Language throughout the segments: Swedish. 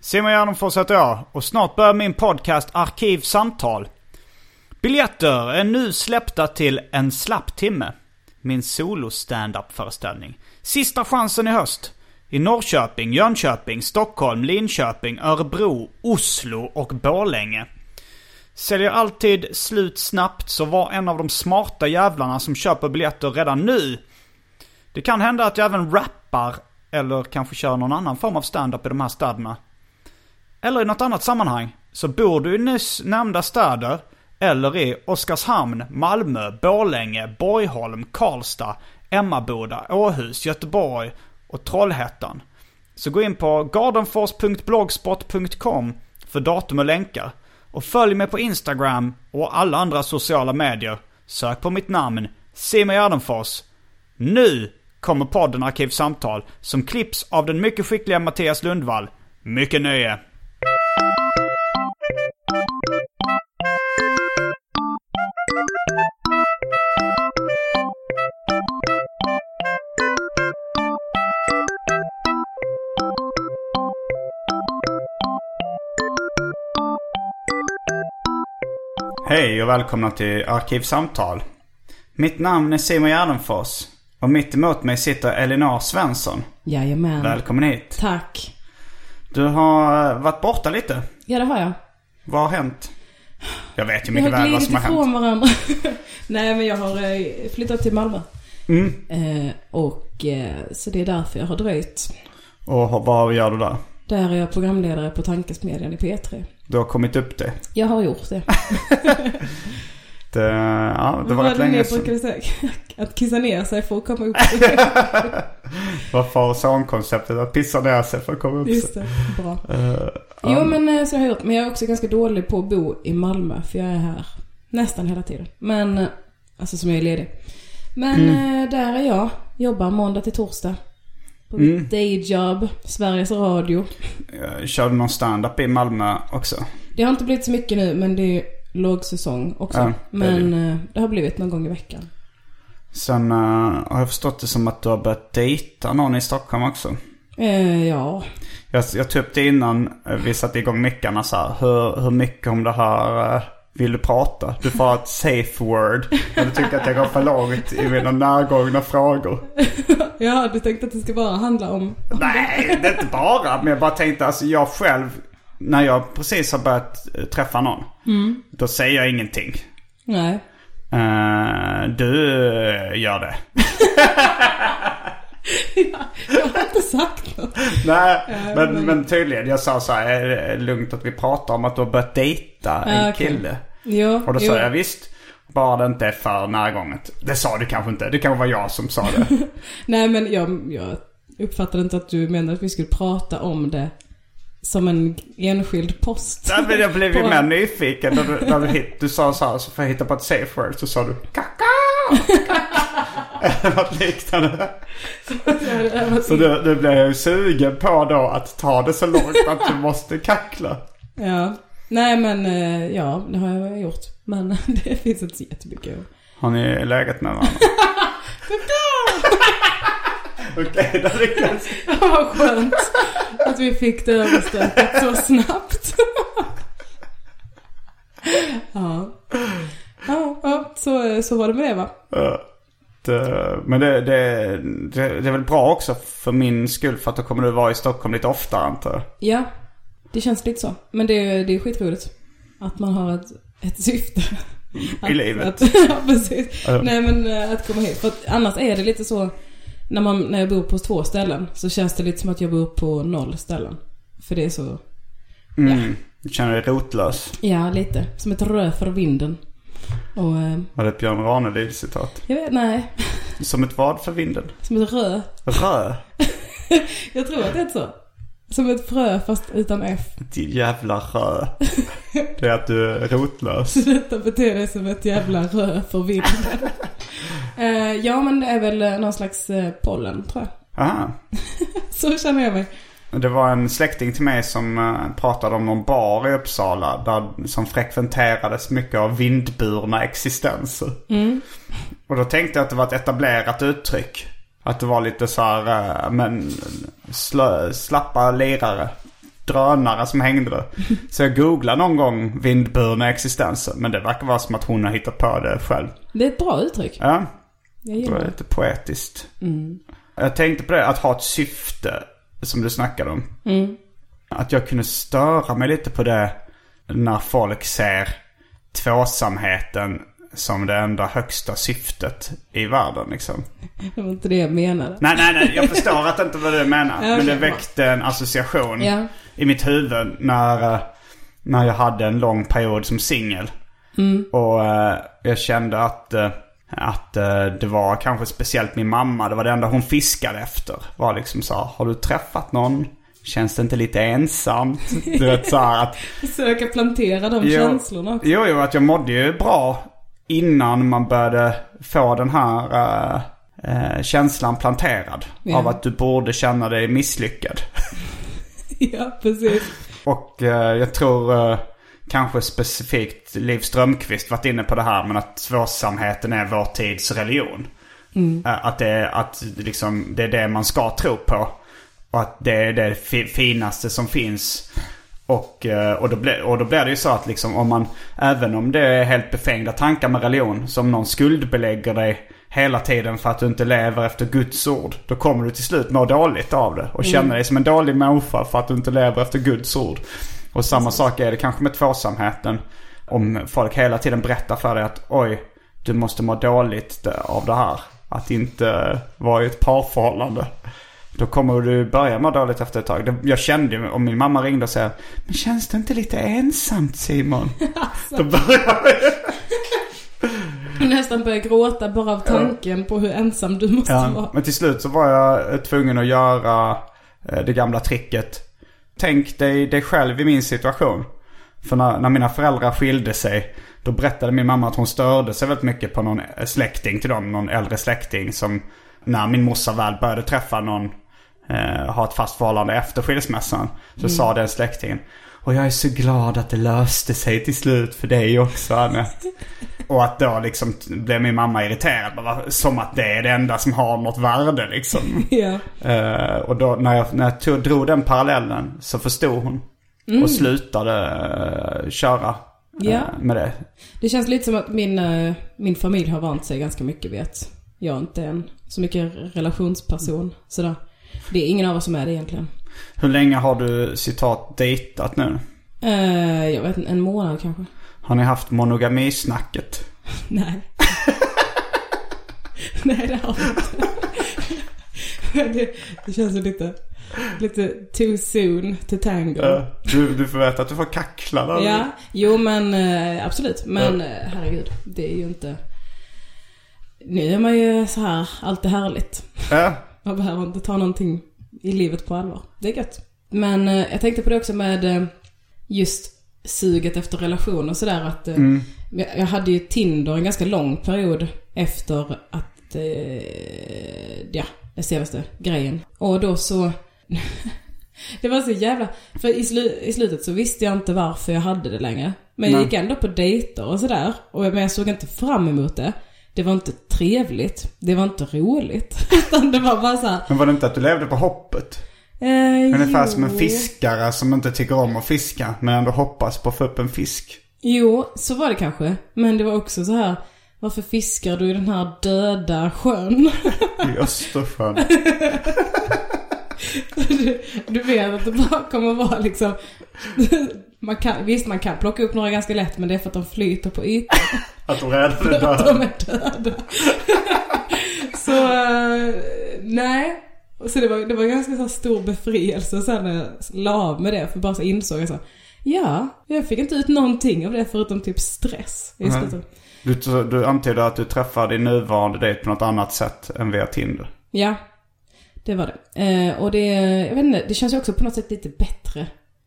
Simon Gärdenfors heter jag och snart börjar min podcast Arkivsamtal. Biljetter är nu släppta till En slapp timme. Min solo up föreställning. Sista chansen i höst. I Norrköping, Jönköping, Stockholm, Linköping, Örebro, Oslo och Borlänge. Säljer alltid slut snabbt så var en av de smarta jävlarna som köper biljetter redan nu. Det kan hända att jag även rappar eller kanske kör någon annan form av stand-up i de här städerna. Eller i något annat sammanhang. Så bor du i nyss nämnda städer eller i Oskarshamn, Malmö, Borlänge, Borgholm, Karlstad, Emmaboda, Åhus, Göteborg och Trollhättan. Så gå in på gardenfors.blogspot.com för datum och länkar. Och följ mig på Instagram och alla andra sociala medier. Sök på mitt namn, Simon Gärdenfors. Nu kommer podden Arkivsamtal som klipps av den mycket skickliga Mattias Lundvall. Mycket nöje! Hej och välkomna till Arkivsamtal. Mitt namn är Simon Gärdenfors. Och mitt emot mig sitter Elinor Svensson. Jajamän. Välkommen hit. Tack. Du har eh, varit borta lite. Ja, det har jag. Vad har hänt? Jag vet ju Vi mycket har väl vad som har hänt. ifrån varandra. Nej, men jag har eh, flyttat till Malmö. Mm. Eh, och eh, så det är därför jag har dröjt. Och vad gör du där? Där är jag programledare på Tankesmedjan i P3. Du har kommit upp det. Jag har gjort det. det ja, det var Vad rätt länge sedan. brukade säga? Att kissa ner sig för att komma upp. Vad far och son-konceptet. Att pissa ner sig för att komma upp Just sig. det, bra. Eh, Jo, men eh, så har jag gjort. Men jag är också ganska dålig på att bo i Malmö. För jag är här nästan hela tiden. Men, eh, alltså som jag är ledig. Men Mm. där är jag. Jobbar måndag till torsdag. På Mm. mitt dayjob, Sveriges Radio. eh, Kör du någon stand-up i Malmö också? Det har inte blivit så mycket nu, men det är lågsäsong också. Ja, det men det. eh, det har blivit någon gång i veckan. Sen eh, har jag förstått det som att du har börjat dejta någon i Stockholm också. Eh, ja, Jag, jag tog upp det innan eh, vi satte igång mickarna så här. Hur, hur mycket om det här vill du prata? Du får ha ett safe word. Du tycker att jag går för långt i mina närgångna frågor. ja du tänkte att det ska bara handla om... Nej, det är inte bara. Men jag bara tänkte alltså jag själv. När jag precis har börjat eh, träffa någon. Då säger jag ingenting. Nej. Eh, du gör det. Jag har inte sagt något. Nej, men, men tydligen. Jag sa så här, är det lugnt att vi pratar om att du har börjat dejta en Ja, okej. kille? Jo, Och då sa jag visst. Bara det inte är för närgånget. Det sa du kanske inte. Det kanske var jag som sa det. Nej men jag, jag uppfattade inte att du menade att vi skulle prata om det som en enskild post. Nej, men jag blev ju På- mer nyfiken när du, när du, hit, du sa så här, så får jag hitta på ett safe word. Så sa du kaka. Något liknande. Så nu, nu blev jag ju sugen på då att ta det så långt att du måste kackla. Ja. Nej men eh, ja, det har jag gjort. Men det finns inte så jättemycket. Har ni legat med varandra? Okej, då lyckades Vad skönt att vi fick det överstökat så snabbt. ja. Ja, ja så, så var det med det va? Det, men det, det, det, det är väl bra också för min skull för att då kommer du vara i Stockholm lite oftare antar jag. Ja, det känns lite så. Men det, är- det är skitroligt. Att man har ett, ett syfte. Att, livet. Att, ja, precis. Ja. Nej men eh, att komma hit. För att annars är det lite så, när, man, när jag bor på två ställen så känns det lite som att jag bor på noll ställen. För det är så, Mm. Du känner dig rotlös. ja lite. Som ett rö för vinden. Och eh, Var det ett Björn Ranelid-citat? jag vet, nej. Som ett vad för vinden? Som ett rö. Rö? Jag tror att det är så. Som ett frö fast utan F. Din jävla rö. Det är att du är rotlös. Detta beter dig som ett jävla rö för vinden. Eh, ja men det är väl någon slags eh, pollen tror jag. Aha. Så känner jag mig. Det var en släkting till mig som eh, pratade om någon bar i Uppsala där, som frekventerades mycket av vindburna existenser. Och då tänkte jag att det var ett etablerat uttryck. Att det var lite så här, eh, men slö, slappa lirare. Drönare som hängde där. Så jag googlade någon gång vindburna existenser. Men det verkar vara som att hon har hittat på det själv. Det är ett bra uttryck. Ja, Jag det var lite poetiskt. Jag tänkte på det, att ha ett syfte. Som du snackade om. Att jag kunde störa mig lite på det när folk ser tvåsamheten som det enda högsta syftet i världen liksom. Det var inte det jag menade. Nej, nej, nej. Jag förstår att det inte var det du menar. Ja, Men det väckte en association Ja. i mitt huvud när, eh, när jag hade en lång period som singel. Mm. Och eh, jag kände att, eh, att eh, det var kanske speciellt min mamma. Det var det enda hon fiskade efter. Var liksom så här, har du träffat någon? Känns det inte lite ensamt? Du vet så här att... Försöka plantera de Jo. känslorna också. Jo, jo, att jag mådde ju bra innan man började få den här eh, eh, känslan planterad. Ja. Av att du borde känna dig misslyckad. Ja, precis. Och eh, jag tror kanske specifikt Liv Strömquist varit inne på det här. Men att tvåsamheten är vår tids religion. Eh, att, det, är- att liksom, det är det man ska tro på. Och att det är det fi- finaste som finns. Och, eh, och, då blir, och då blir det ju så att liksom om man, även om det är helt befängda tankar med religion, som någon skuldbelägger dig hela tiden för att du inte lever efter Guds ord. Då kommer du till slut må dåligt av det och känna dig som en dålig människa för att du inte lever efter Guds ord. Och samma sak är det kanske med tvåsamheten. Om folk hela tiden berättar för dig att oj, du måste må dåligt av det här. Att inte vara i ett parförhållande. Då kommer du börja må dåligt efter ett tag. Jag kände ju, om min mamma ringde och sa Men känns det inte lite ensamt Simon? Då börjar jag... Nästan börjar gråta bara av tanken på hur ensam du måste Ja, vara. men till slut så var jag eh, tvungen att göra eh, det gamla tricket. Tänk dig dig själv i min situation. För när, när mina föräldrar skilde sig, då berättade min mamma att hon störde sig väldigt mycket på någon släkting till dem. Någon äldre släkting som, när min morsa väl började träffa någon, eh, ha ett fast förhållande efter skilsmässan. Så sa den släktingen. Och jag är så glad att det löste sig till slut för dig också Anette. Och att då liksom blev min mamma irriterad. Bara, som att det är det enda som har något värde liksom. Ja. Eh, och då när jag, när jag tog, drog den parallellen så förstod hon. Och slutade eh, köra eh, Ja. med det. Det känns lite som att min, eh, min familj har vant sig ganska mycket vid att jag inte är en så mycket relationsperson. Sådär. Det är ingen av oss som är det egentligen. Hur länge har du citat dejtat nu? Eh, jag vet inte, en månad kanske. Har ni haft monogamisnacket? Nej. Nej, det har jag inte. Det, det känns lite, lite too soon to tango. Du, du får veta att du får kackla där. Ja, jo men eh, absolut. Men eh, herregud, det är ju inte... Nu är man ju så här, allt är härligt. Ja. Man behöver inte ta någonting i livet på allvar. Det är gött. Men eh, jag tänkte på det också med eh, just suget efter relation och sådär att eh, jag, jag hade ju Tinder en ganska lång period efter att, eh, ja, den senaste grejen. Och då så, det var så jävla, för i, slu, i slutet så visste jag inte varför jag hade det längre. Men jag Nej. gick ändå på dejter och sådär. Och men jag såg inte fram emot det. Det var inte trevligt. Det var inte roligt. Utan det var bara så här, Men var det inte att du levde på hoppet? eh, Ungefär jo. som en fiskare som inte tycker om att fiska men ändå hoppas på att få upp en fisk. Jo, så var det kanske. Men det var också så här varför fiskar du i den här döda sjön? I Östersjön. du, du vet att det bara kommer vara liksom... Man kan, visst, man kan plocka upp några ganska lätt, men det är för att de flyter på ytan. Att de redan är döda. de är döda. så, eh, nej. Så det var, det var ganska så stor befrielse sen när jag la av med det. För bara så insåg jag så ja, jag fick inte ut någonting av det förutom typ stress. I slutet. Du, du antyder att du träffar din nuvarande dejt på något annat sätt än via Tinder. Ja, det var det. Eh, och det, jag vet inte, det känns ju också på något sätt lite bättre.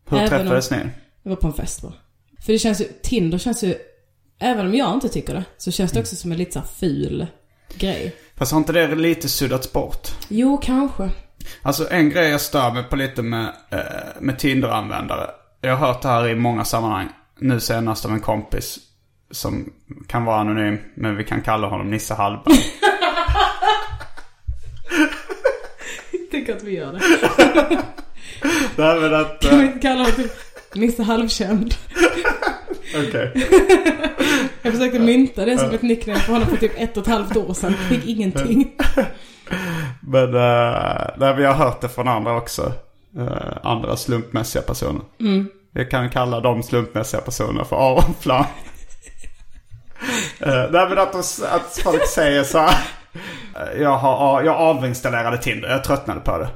Hur Även träffades om- ni? Det var på en fest bara. För det känns ju, Tinder känns ju, även om jag inte tycker det, så känns det också som en lite så här ful grej. Fast har inte det lite suddats bort? Jo, kanske. Alltså en grej jag stör mig på lite med, eh, med Tinder-användare. Jag har hört det här i många sammanhang. Nu senast av en kompis som kan vara anonym, men vi kan kalla honom Nisse Hallberg. Tänk att vi gör det. det här med att... Kan vi Eh, inte kalla honom typ Nisse Halvkänd? Okej. Jag försökte mynta det som ett nickname för honom för typ ett och ett halvt år sedan. Fick ingenting. Men, uh, nej, vi har hört det från andra också. Eh, andra slumpmässiga personer. Vi kan kalla de slumpmässiga personerna för avflam. uh, nej men att, de- att folk säger så här. Jag, har, jag avinstallerade Tinder, jag tröttnade på det.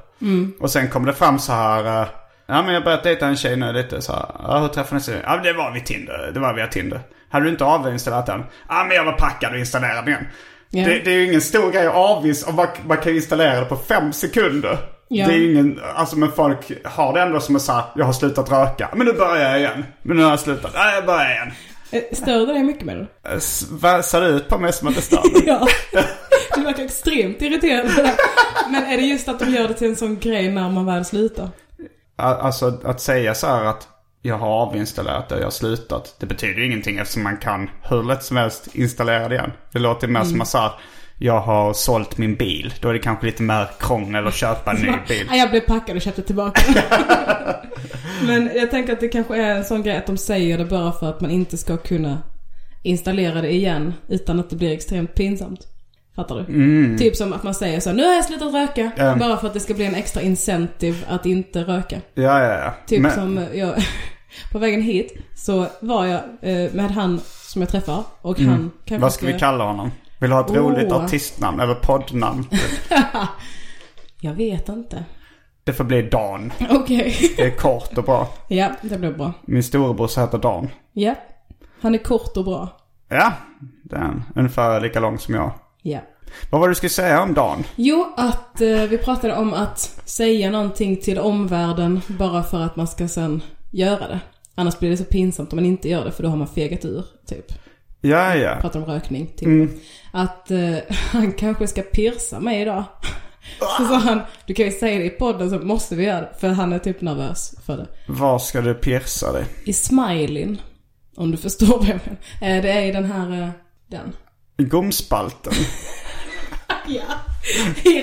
Och sen kom det fram så här. eh, ja men jag börjat dejta en tjej nu lite så här. Ja, hur träffades ni? Ja det var vid Tinder, det var via Tinder. Hade du inte avinstallerat den? Ja men jag var packad och installerade den. Ja. Det, det är ju ingen stor grej att avinstallera. Man, man kan installera det på fem sekunder. Ja. Det är ju ingen, alltså men folk har det ändå som att säga jag har slutat röka. Men nu börjar jag igen. Men nu har jag slutat. Nej jag börjar igen. Eh, Störde det mycket med det? Eh, Ser det ut på mig som att det stör? Ja. Du verkar extremt irriterad på det. Men är det just att de gör det till en sån grej när man väl slutar? Alltså att säga så här att jag har avinstallerat det, jag har slutat. Det betyder ju ingenting eftersom man kan hur lätt som helst installera det igen. Det låter mer som att säga jag har sålt min bil. Då är det kanske lite mer krångel att köpa en ny bil. Ja, jag blev packad och köpte tillbaka Men jag tänker att det kanske är en sån grej att de säger det bara för att man inte ska kunna installera det igen utan att det blir extremt pinsamt. Fattar du? Typ som att man säger så nu har jag slutat röka. Ja. Bara för att det ska bli en extra incentive att inte röka. Ja, ja, ja. Typ Men- som jag, på vägen hit så var jag eh, med han som jag träffar och han kanske Mm. Vad ska vi kalla honom? Vill du ha ett Åh. roligt artistnamn eller poddnamn? Jag vet inte. Det får bli Dan. Okej. Det är kort och bra. ja, det blev bra. Min storebror heter Dan. Ja. Han är kort och bra. Ja, den. Ungefär lika lång som jag. Ja. Vad var det du skulle säga om Dan? Jo, att eh, vi pratade om att säga någonting till omvärlden bara för att man ska sen göra det. Annars blir det så pinsamt om man inte gör det för då har man fegat ur, typ. Ja, ja. Pratar om rökning, typ. Att eh, han kanske ska pierca mig idag. Så sa han, du kan ju säga det i podden så måste vi göra det. För han är typ nervös för det. Var ska du pierca dig? I smileyn, om du förstår vad jag menar. Eh, det är i den här, eh, den. Gomspalten? Ja,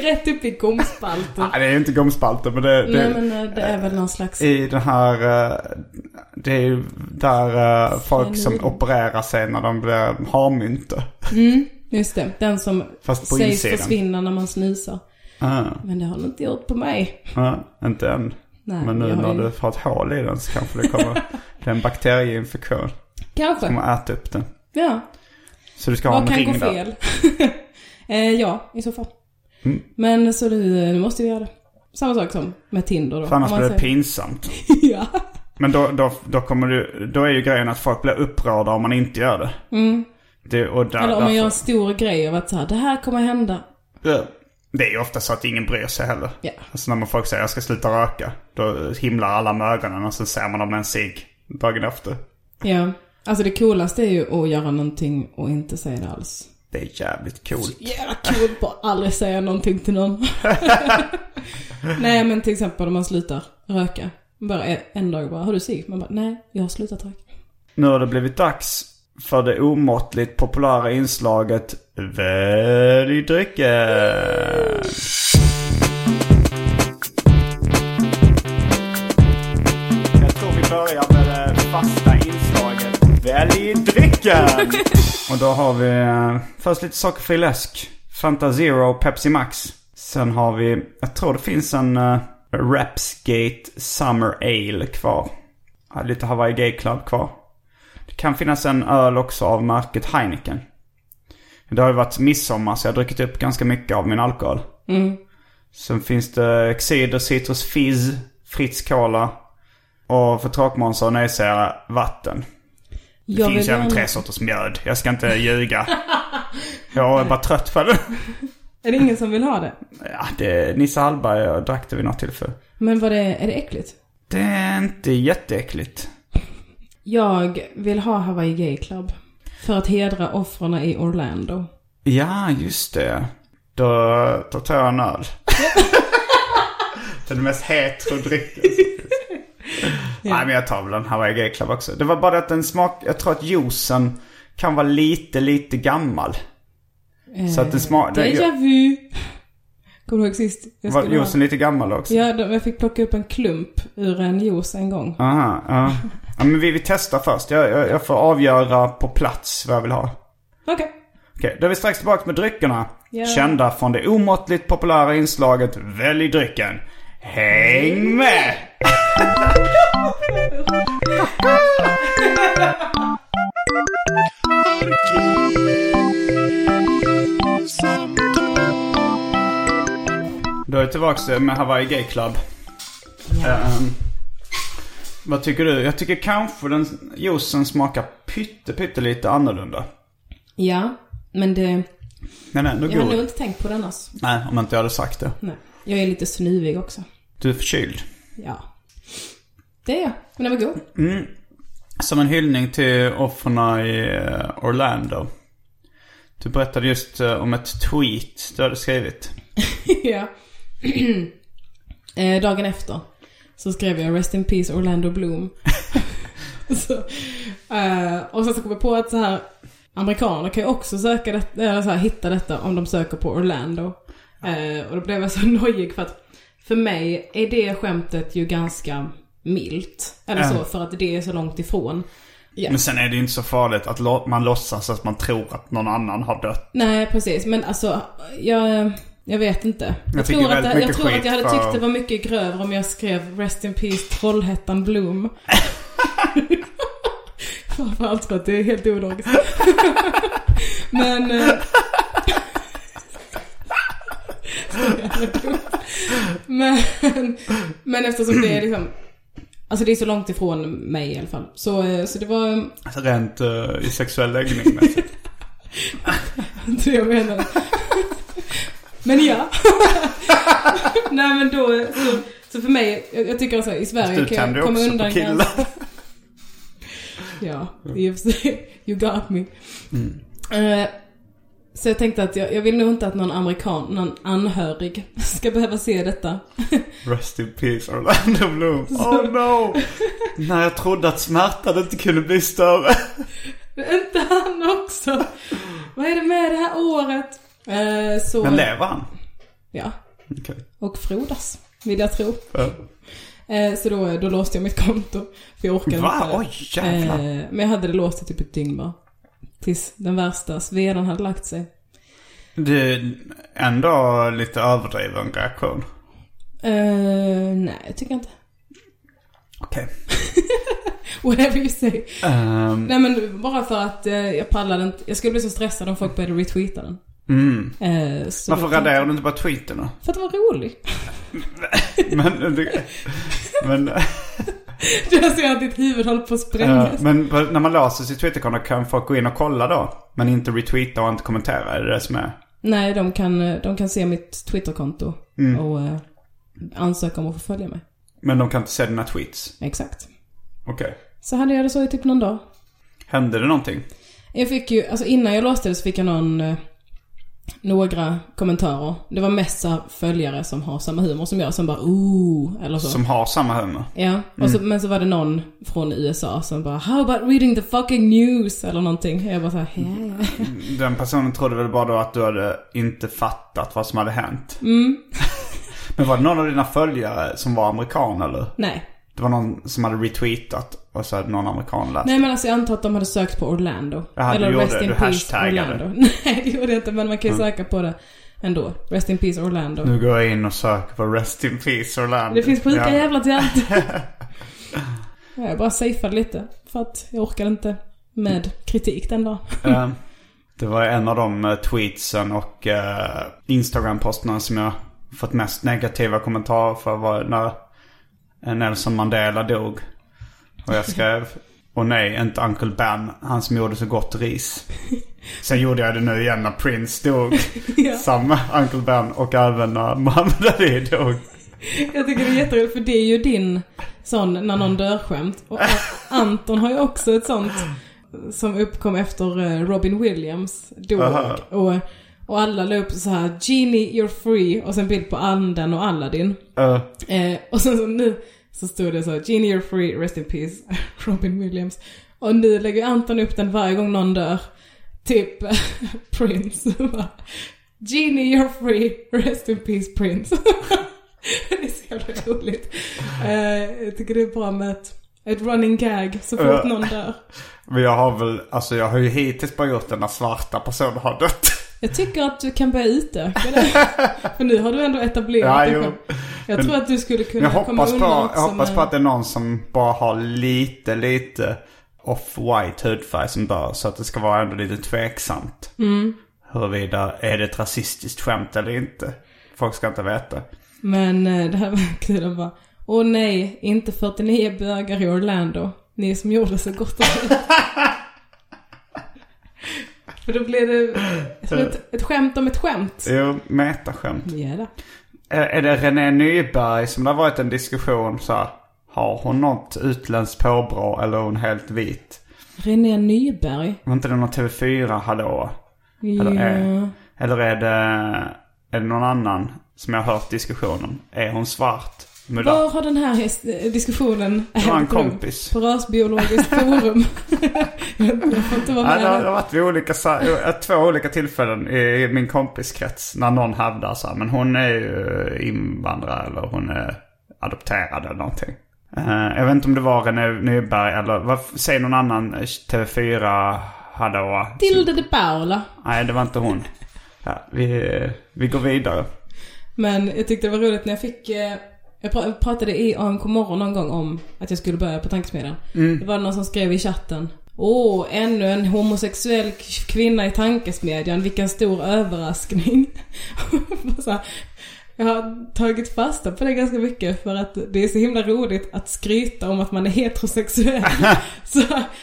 rätt upp i gomspalten. Nej, det är inte gomspalten men det, det Nej men eh, det är väl någon slags... I den här, eh, det är ju där eh, folk som opererar sig när de blir harmynte. Just det, den som Fast på sägs insidan. försvinna när man snusar. Ah, Men det har den inte gjort på mig. ah, inte än. Nej, Men nu har när ju- du får ett hål i den så kanske det kommer bli en bakterieinfektion. Kanske. Kommer äta upp den. Ja. Så du ska ha Vad en kan gå ring där. fel? eh, ja, i så fall. Mm. Men så nu, nu måste vi göra det. Samma sak som med Tinder då. För annars blir det pinsamt. ja. Men då, då, då kommer du, då är ju grejen att folk blir upprörda om man inte gör det. det och där, Mm. Eller om man därför- gör en stor grej av att så här, det här kommer hända. Ja. Det är ju ofta så att ingen bryr sig heller. Ja. Alltså när man folk säger jag ska sluta röka. Då himlar alla med ögonen och så ser man dem med en cigg dagen efter. Ja. Alltså det coolaste är ju att göra någonting och inte säga det alls. Det är jävligt coolt. Jävla kul på att aldrig säga någonting till någon. nej men till exempel om man slutar röka. Bara en dag bara, har du cigg? Man bara, nej, jag har slutat röka. Nu har det blivit dags för det omåttligt populära inslaget Välj drycken. Jag tror vi börjar med det fasta inslaget Välj drycken! Och då har vi eh, först lite sockerfri läsk. Fanta Zero Pepsi Max. Sen har vi, jag tror det finns en uh, Rapsgate Summer Ale kvar. Ja, lite Hawaii Gay Club kvar. Det kan finnas en öl också av märket Heineken. Det har ju varit midsommar så jag har druckit upp ganska mycket av min alkohol. Sen finns det Cider, Citrus Fizz, Fritz Cola och för tråkmånsar och nejsägare vatten. Det Jag finns även tre sorters mjöd. Jag ska inte ljuga. Jag är bara trött på det. Är det ingen som vill ha det? Ja, det Nisse Hallberg och drack det vid något tillfälle. Men vad det, är det äckligt? Det är inte jätteäckligt. Jag vill ha Hawaii Gay Club. För att hedra offren i Orlando. Ja, just det. Då, då tar jag en öl. Den mest hetero drycken. Nej, men jag tar väl en Hawaii Gay Club också. Det var bara att den smak... Jag tror att juicen kan vara lite, lite gammal. Så att den smakar... Deja vu! Kommer du ihåg sist? Jag Var skulle ha- juicen lite gammal också? Ja, de- jag fick plocka upp en klump ur en juice en gång. Aha, ja. ja. men vi, vi testar först. Jag, jag, jag får avgöra på plats vad jag vill ha. Okej. Okej, då är vi strax tillbaka med dryckerna. Ja. Kända från det omåttligt populära inslaget Välj drycken. Häng med! Då är jag tillbaka med Hawaii Gay Club. Ehm, vad tycker du? Jag tycker kanske den juicen smakar pytte, pytte lite annorlunda. Ja, men det... Är ändå Jag har nog inte tänkt på den alltså. Nej, om inte jag hade sagt det. Nej. Jag är lite snuvig också. Du är förkyld. Ja. Det är jag. Men den var god. Som en hyllning till offren i eh, Orlando. Du berättade just eh, om ett tweet du hade skrivit. ja. eh, dagen efter så skrev jag Rest in Peace Orlando Bloom. så, eh, och sen så kom jag på att så här amerikaner kan ju också söka det, eller så här, hitta detta om de söker på Orlando. Eh, och då blev jag så nojig för att för mig är det skämtet ju ganska milt. Eller så, för att det är så långt ifrån. Ja. Men sen är det ju inte så farligt att man låtsas att man tror att någon annan har dött. Nej, precis. Men alltså, jag, jag vet inte. Jag, fick tror, att, jag mycket tror att jag hade för- tyckt det var mycket grövre om jag skrev Rest in Peace Trollhättan Bloom. Framförallt för att det är helt ologiskt. Men... eh, men, men eftersom det är liksom... Alltså det är så långt ifrån mig i alla fall. Så, eh, så det var... Alltså rent eh, i sexuell läggning. det jag menar. Men ja. Nej men då, så, så för mig, jag, jag tycker alltså i Sverige Du kan jag komma undan på killar. ganska... Ja, i och för sig. You got me. Mm. Eh, så jag tänkte att jag, jag vill nog inte att någon amerikan, någon anhörig ska behöva se detta. Rest in peace Orlando Bloom. Oh no! När jag trodde att smärtan inte kunde bli större. inte han också. Vad är det med det här året? Eh, så, Men lever han? Ja, Okej. och frodas, vill jag tro. Ja. Eh, så då, då låste jag mitt konto. För jag orkade Va? inte. Oj, jävlar. Eh, men jag hade det låst i typ ett dygn bara. Tills den värsta svedan hade lagt sig. Det är ändå lite överdriven reaktion. Eh, nej, jag tycker inte. Okej. Whatever you say. Ehm, Nej men bara för att eh, jag pallade inte. Jag skulle bli så stressad om folk började retweeta den. mm. Eh, Varför raderar du inte bara tweeten då? För att det var rolig. Men, men, Jag ser att ditt huvud håller på att sprängas. men på- när man låser sitt Twitterkonto kan folk gå in och kolla då? Men inte retweeta och inte kommentera? Är det det som är? Nej, de kan, de kan se mitt Twitterkonto. Mm. Och eh, ansöka om att få följa mig. Men de kan inte se dina tweets? Exakt. Okej. Så hade jag det så i typ någon dag. Hände det någonting? Jag fick ju, alltså innan jag låste det så fick jag någon, eh, några kommentarer. Det var mest följare som har samma humor som jag som bara ooh, eller så. Som har samma humor? Ja, och så, men så var det någon från USA som bara How about reading the fucking news? Eller någonting. Jag bara såhär, ja, ja. Den personen trodde väl bara då att du hade inte fattat vad som hade hänt? Mm. Men var det någon av dina följare som var amerikan eller? Nej. Det var någon som hade retweetat och så hade någon amerikan läst. Nej men alltså jag antar att de hade sökt på Orlando. Jaha, du Eller gjorde Rest in Du Peace. Orlando. Nej det gjorde jag inte men man kan ju söka på det ändå. Rest in Peace Orlando. Nu går jag in och söker på Rest in Peace Orlando. Det finns sjuka Ja. jävlar till allt. Ja, jag bara safeade lite. För att jag orkade inte med kritik den dagen. Eh, Det var en av de eh, tweetsen och uh, Instagram-posterna som jag fått mest negativa kommentarer för var när eh, Nelson Mandela dog. Och jag skrev, och nej, inte Uncle Ben, han som gjorde så gott ris. Sen gjorde jag det nu igen när Prince dog. Ja. Samma Uncle Ben och även när Muhammad Ali dog. Jag tycker det är jätteroligt för det är ju din sån när någon dör skämt. Och Anton har ju också ett sånt som uppkom efter eh, Robin Williams dog. Aha. Och, och alla la upp så här Genie you're free och sen bild på anden och Aladdin. Eh, Eh, och sen så nu så stod det så Genie you're free, rest in peace, Robin Williams. Och nu lägger Anton upp den varje gång någon dör. Typ Prince. Genie you're free, rest in peace Prince. det är så jävla roligt. Eh, jag tycker det är bra med ett, ett running gag så fort Ja. någon dör. men jag har väl, alltså jag har ju hittills bara gjort det när svarta personer har dött. Jag tycker att du kan börja utöka det. För nu har du ändå etablerat Ja, dig. Jag Men- tror att du skulle kunna Jag komma på, undan också jag hoppas med- på att det är någon som bara har lite, lite off-white hudfärg som dör. Så att det ska vara ändå lite tveksamt. Mm. Huruvida är det ett rasistiskt skämt eller inte. Folk ska inte veta. Men eh, det här var kul att bara, åh nej, inte 49 bögar i Orlando. Ni som gjorde så gott och väl. För då blir det som ett, ett skämt om ett skämt. Jo, metaskämt. Ja då. Är, är det René Nyberg som det har varit en diskussion så här, Har hon något utländskt påbrå eller är hon helt vit? René Nyberg. Var inte det någon TV4 hallå? Eller är, Ja. eller är det, är det någon annan som jag har hört diskussionen? Är hon svart? Mulatt? Var har den här diskussionen Det var en kompis. På Rasbiologiskt forum. jag får inte vara Ja, med har det har varit vid olika, eh, två olika tillfällen i min kompiskrets. När någon hävdar så här, men hon är ju invandrare eller hon är adopterad eller någonting. Eh, jag vet inte om det var René Nyberg eller vad säger någon annan eh, TV4 hallå? Tilde de Paula. Nej, det var inte hon. Ja, vi, vi går vidare. Men jag tyckte det var roligt när jag fick... Jag pra- pratade i AMK morgon någon gång om att jag skulle börja på Tankesmedjan. Det var någon som skrev i chatten. Åh, ännu en homosexuell kvinna i Tankesmedjan. Vilken stor överraskning. Jag har tagit fasta på det ganska mycket för att det är så himla roligt att skryta om att man är heterosexuell. så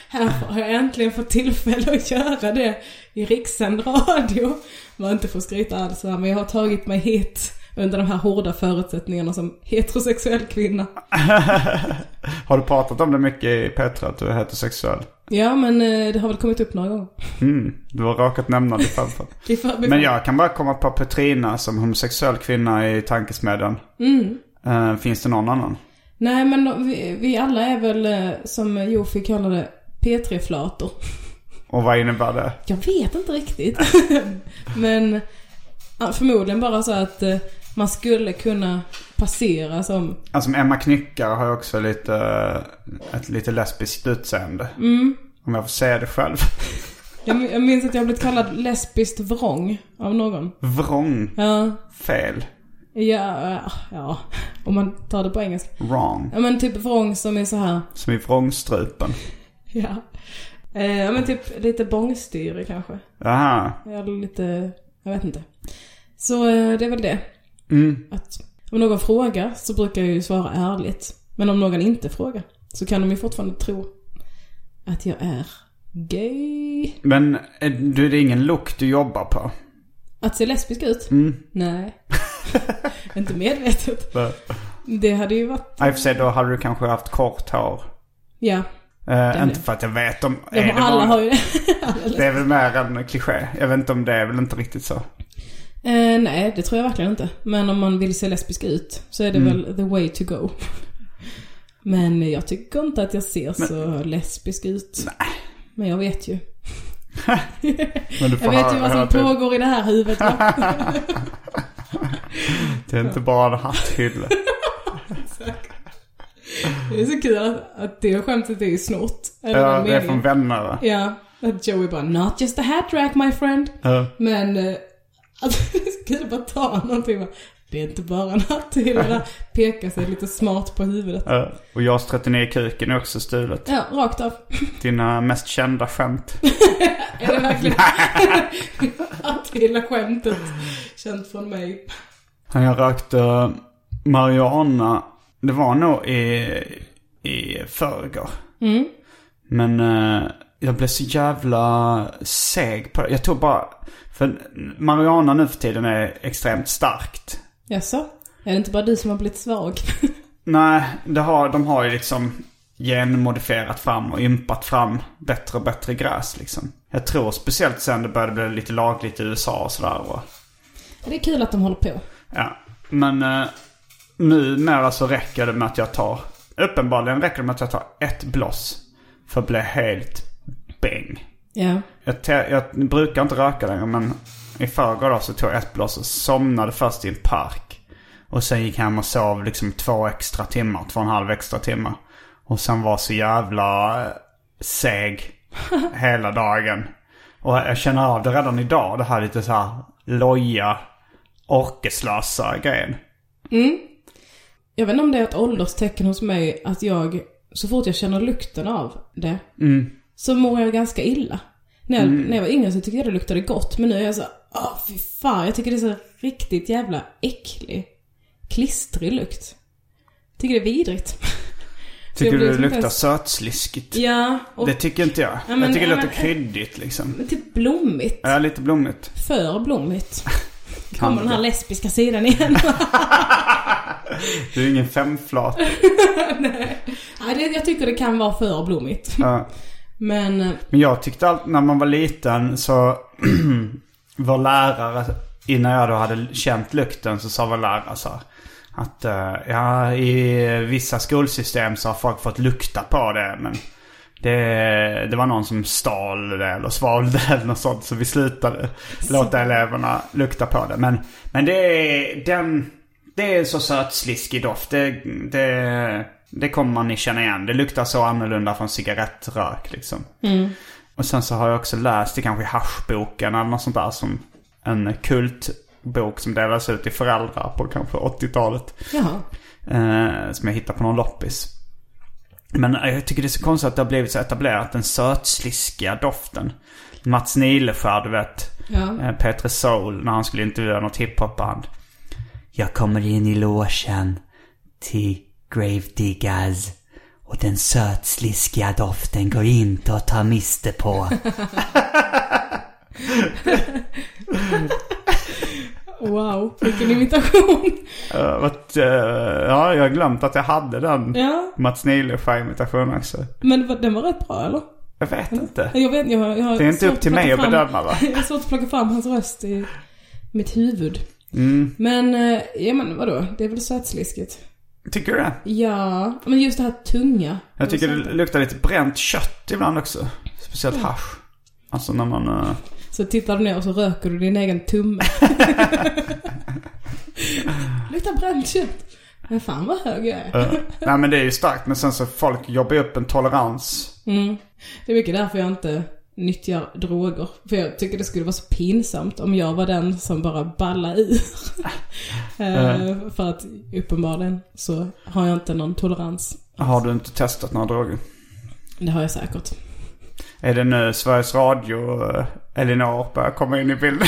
här har jag äntligen fått tillfälle att göra det i rikssänd radio. Man inte får skryta alls men jag har tagit mig hit under de här hårda förutsättningarna som heterosexuell kvinna. Har du pratat om det mycket i Petra att du är heterosexuell? Ja men eh, det har väl kommit upp några gånger. Mm, du har råkat nämna det förr. I Men jag kan bara komma på Petrina som homosexuell kvinna i Tankesmedjan. Eh, finns det någon annan? Nej men vi, vi alla är väl eh, som Jofi kallar det P3-flator. Och vad innebär det? Jag vet inte riktigt. Men förmodligen bara så att man skulle kunna passera som... Alltså Emma Knyckare har ju också lite, ett lite lesbiskt utseende. Om jag får säga det själv. Jag, min- jag minns att jag blivit kallad lesbiskt vrång av någon. Vrång. Ja, Fel. ja, ja, ja. Om man tar det på engelska. Wrong. Ja men typ vrång som är så här. Som i vrångstrupen. Ja. Eh, ja men typ lite bångstyrig kanske. Jaha. Eller lite, jag vet inte. Så eh, det är väl det. Mm. Att om någon frågar så brukar jag ju svara ärligt. Men om någon inte frågar så kan de ju fortfarande tro att jag är gay. Men är, du, det är ingen look du jobbar på? Att se lesbisk ut? Mm. Nej. inte medvetet. Det hade ju varit, I och för sig då hade du kanske haft kort hår. ja. Eh, är inte det. för att jag vet om... ja är det alla bara- har ju det. Det är väl mer en kliché. Jag vet inte om det är väl inte riktigt så. Eh, nej, det tror jag verkligen inte. Men om man vill se lesbisk ut så är det Mm. väl the way to go. Men jag tycker inte att jag ser så lesbisk ut. Nej. Men jag vet ju. Men Jag vet ju vad som pågår i det här huvudet. Det är inte bara en hatthylla. Det är så kul att, det skämtet är ju snort. Eller Ja, det är från vänner va? Ja, att Joey bara 'Not just a hat rack my friend' Ja. Men, eh, att det är så kul att bara ta någonting bara, Det är inte bara där peka sig lite smart på huvudet. Ja. Och JAS 39 kuken är också stulet. Ja, rakt av. Dina mest kända skämt. Är det verkligen att hela skämtet känt från mig? Jag rökte marijuana. Det var nog i, i förrgår. Mm. Men eh, jag blev så jävla seg på det. Jag tog bara... För marijuana nu för tiden är extremt starkt. Jaså? Är det inte bara du som har blivit svag? Nej, det har, de har ju liksom genmodifierat fram och ympat fram bättre och bättre gräs liksom. Jag tror speciellt sen det började bli lite lagligt i USA och sådär. Och, Det är kul att de håller på. ja. Men eh, numera så räcker det med att jag tar... Uppenbarligen räcker det med att jag tar ett bloss. För att bli helt bäng. Ja. Jag, jag brukar inte röka längre men i förrgår då så tog jag ett blås och somnade först i en park. Och sen gick jag hem och sov liksom två extra timmar, två och en halv extra timmar. Och sen var så jävla eh, seg hela dagen. Och jag känner av det redan idag, det här lite så här loja, orkeslösa grejen. Jag vet inte om det är ett ålderstecken hos mig att jag, så fort jag känner lukten av det, så mår jag ganska illa. När jag, när jag var yngre så tyckte jag det luktade gott, men nu är jag så åh fy fan, jag tycker det är så riktigt jävla äcklig, klistrig lukt. Tycker det är vidrigt. Tycker Jag du det som luktar sötsliskigt? Ja, och Det tycker inte jag. men- jag tycker det ja, låter kryddigt liksom. men typ blommigt. Ja, lite blommigt. För blommigt. Kommer den här lesbiska sidan igen. Du är ingen femflat. Nej, jag tycker det kan vara för blommigt. Ja. Men, eh, Men jag tyckte allt, när man var liten så vår lärare, innan jag då hade känt lukten så sa vår lärare så här, att eh, ja, i vissa skolsystem så har folk fått lukta på det men det, det var någon som stal det eller svalde det eller något sånt så vi slutade låta eleverna lukta på det. Men, men det är den, det är så sötsliskig doft. Det, det, det kommer man känna igen. Det luktar så annorlunda från cigarettrök liksom. Och sen så har jag också läst i kanske Haschboken eller något sånt där som en kultbok som delades ut till föräldrar på kanske 80-talet. jaha. Eh, som jag hittade på någon loppis. Men jag tycker det är så konstigt att det har blivit så etablerat den sötsliskiga doften. Mats Nileskär, du vet. Ja. Eh, Petre Soul när han skulle intervjua något hiphopband. Jag kommer in i logen till Gravediggers. Och den sötsliskiga doften går inte att ta miste på. Wow, vilken imitation. Uh, att, eh, ja, jag har glömt att jag hade den Ja, Mats Nileskär-imitationen också. men den var rätt bra eller? Jag vet inte. Jag vet, jag, har- jag har Det är inte upp till mig att bedöma va? Jag har svårt att plocka fram hans röst i mitt huvud. Mm. Men, eh, ja men vadå? Det är väl sötsliskigt? Tycker du det? Ja, men just det här tunga. Jag tycker det luktar lite bränt kött ibland också. Speciellt hasch. Alltså när man... eh, Så tittar du ner och så röker du din egen tumme. Luktar bränt kött. Men fan vad hög jag är. eh, nej men det är ju starkt. Men sen så folk jobbar upp en tolerans. Mm. Det är mycket därför jag inte nyttjar droger. För jag tycker det skulle vara så pinsamt om jag var den som bara ballar ur. Eh, för att uppenbarligen så har jag inte någon tolerans. Har du inte testat några droger? Det har jag säkert. Är det nu Sveriges Radio, uh, Elinor börjar komma in i bilden?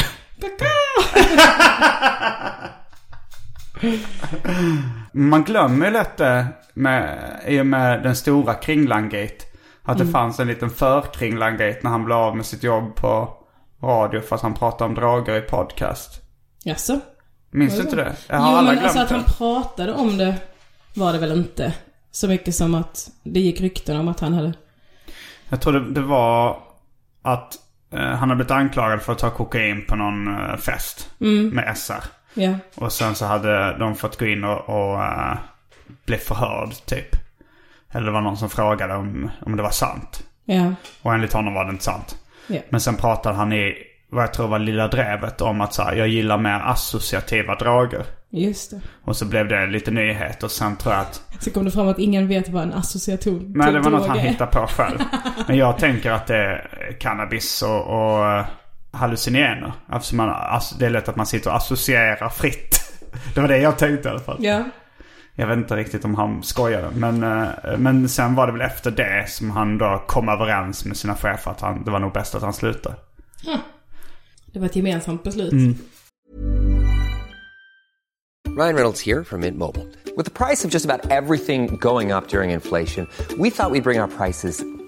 Man glömmer ju lätt det med, i och med den stora Kringlan-gate. Att det fanns en liten för-Kringlan-gate när han blev av med sitt jobb på radio för att han pratade om droger i podcast. Jaså? Minns du inte det? Jag har jo alla men glömt alltså att det. han pratade om det var det väl inte. Så mycket som att det gick rykten om att han hade... Jag tror det, det var att eh, han hade blivit anklagad för att ta kokain på någon eh, fest med SR. Ja. Och sen så hade de fått gå in och, och uh, bli förhörd typ. Eller det var någon som frågade om, om det var sant. Ja. Och enligt honom var det inte sant. Ja. Men sen pratade han i, vad jag tror var Lilla Drevet om att så här, jag gillar mer associativa droger. Just det. Och så blev det lite nyhet och sen tror jag att... Så kom det fram att ingen vet vad en associaton Nej, det var något han är. hittade på själv. Men jag tänker att det är cannabis och, och eh, hallucinogener. Eftersom man, alltså, det är lätt att man sitter och associerar fritt. Det var det jag tänkte i alla fall. Ja. Jag vet inte riktigt om han skojade. Men, eh, men sen var det väl efter det som han då kom överens med sina chefer att han, det var nog bäst att han slutade. Det var ett gemensamt beslut. Ryan Reynolds here from Mint Mobile. With the price of just about everything going up during inflation, we thought we'd bring our prices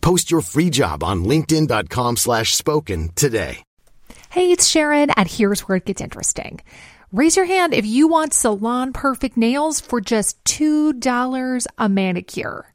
Post your free job on linkedin.com slash spoken today. Hey, it's Sharon, and here's where it gets interesting. Raise your hand if you want salon perfect nails for just $2 a manicure.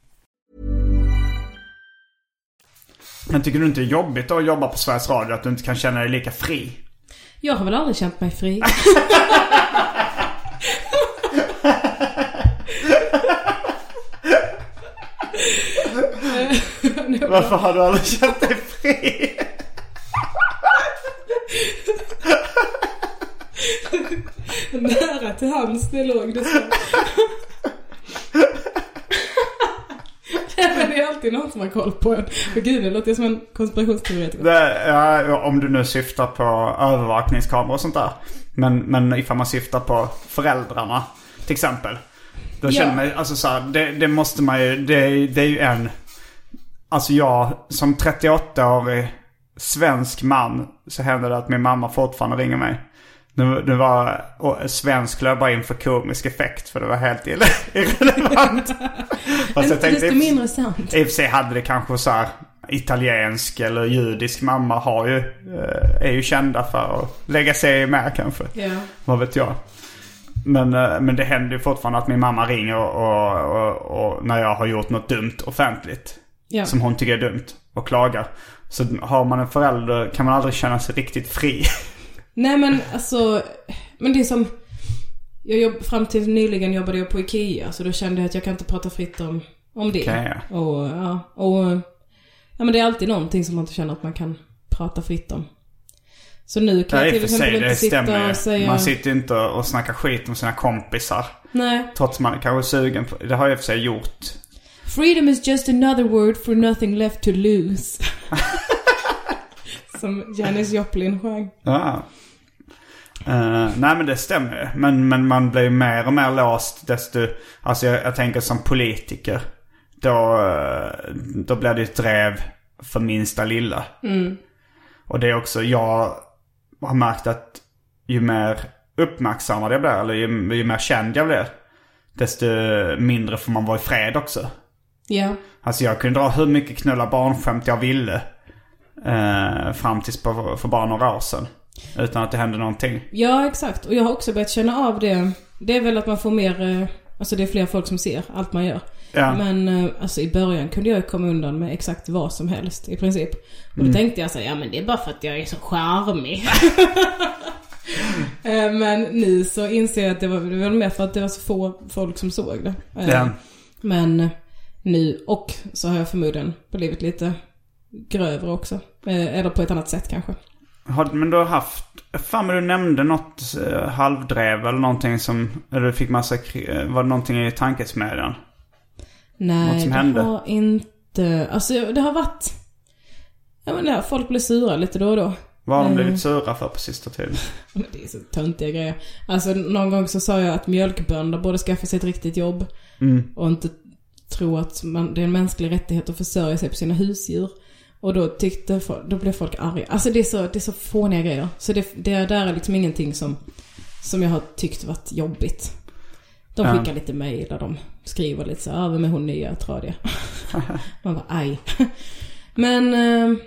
Men tycker du inte det är jobbigt att jobba på Sveriges Radio? Att du inte kan känna dig lika fri? Jag har väl aldrig känt mig fri. Varför har du aldrig känt dig fri? Nära till hands det låg det så. Nej, men det är alltid någon som har koll på en. För gud, nu låter jag som en konspirationsteoretiker. Det, ja, om du nu syftar på övervakningskameror och sånt där. Men, men ifall man syftar på föräldrarna till exempel. Då Ja. känner man ju- alltså så här, det, det måste man ju, det, det är ju en... Alltså jag som 38-årig svensk man så händer det att min mamma fortfarande ringer mig. Nu, nu var svensk jag bara in för komisk effekt för det var helt irrelevant. Fast jag tänkte, desto mindre sant. i och för sig hade det kanske så här italiensk eller judisk mamma har ju, eh, är ju kända för att lägga sig med kanske. Ja. Vad vet jag. Men, eh, men det händer ju fortfarande att min mamma ringer och, och, och, när jag har gjort något dumt offentligt. Ja. Som hon tycker är dumt och klagar. Så har man en förälder kan man aldrig känna sig riktigt fri. Nej men alltså, men det är som... Jag jobb, fram till nyligen jobbade jag på Ikea så då kände jag att jag kan inte prata fritt om, om det. Ikea. Och ja, och... Ja men det är alltid någonting som man inte känner att man kan prata fritt om. Så nu kan Ja, jag till exempel inte sitta och ju. säga... Man sitter inte och snackar skit om sina kompisar. Nej. Trots man kanske är sugen på, det har jag i och för sig gjort. Freedom is just another word for nothing left to lose. Som Janis Joplin sjöng. Ja. Eh, nej men det stämmer ju. Men, men man blir ju mer och mer låst desto... Alltså jag, jag tänker som politiker. Då, eh, då blir det ett drev för minsta lilla. Och det är också, jag har märkt att ju mer uppmärksammad jag blir, eller ju, ju mer känd jag blir. Desto mindre får man vara i fred också. Ja. Alltså jag kunde dra hur mycket knulla barnskämt jag ville. Eh, fram tills på, för bara några år sedan. Utan att det hände någonting. Ja, exakt. Och jag har också börjat känna av det. Det är väl att man får mer, eh, alltså det är fler folk som ser allt man gör. Ja. Men eh, alltså i början kunde jag komma undan med exakt vad som helst i princip. Och då tänkte jag så här, ja men det är bara för att jag är så charmig. Eh, men nu så inser jag att det var, det var mer för att det var så få folk som såg det. Ja. Men nu, och så har jag förmodligen blivit lite grövre också. Eller på ett annat sätt kanske. Har, men du har haft... Fan men du nämnde något eh, halvdrev eller någonting som... Eller du fick massa... eh, Var det någonting i tankesmedjan? Nej, Något som det hände? har inte... Alltså det har varit... Ja men ja, folk blir sura lite då och då. Vad har de Mm. blivit sura för på sista tiden? Det är så töntiga grejer. Alltså någon gång så sa jag att mjölkbönder borde skaffa sig ett riktigt jobb. Mm. Och inte tro att man, det är en mänsklig rättighet att försörja sig på sina husdjur. Och då tyckte folk, då blev folk arga. Alltså det är så, det är så fåniga grejer. Så det, det där är liksom ingenting som, som jag har tyckt varit jobbigt. De skickar lite mejl och de skriver lite så här, "Ah, vem är hon nya tradiga? Man bara, aj. Men, eh,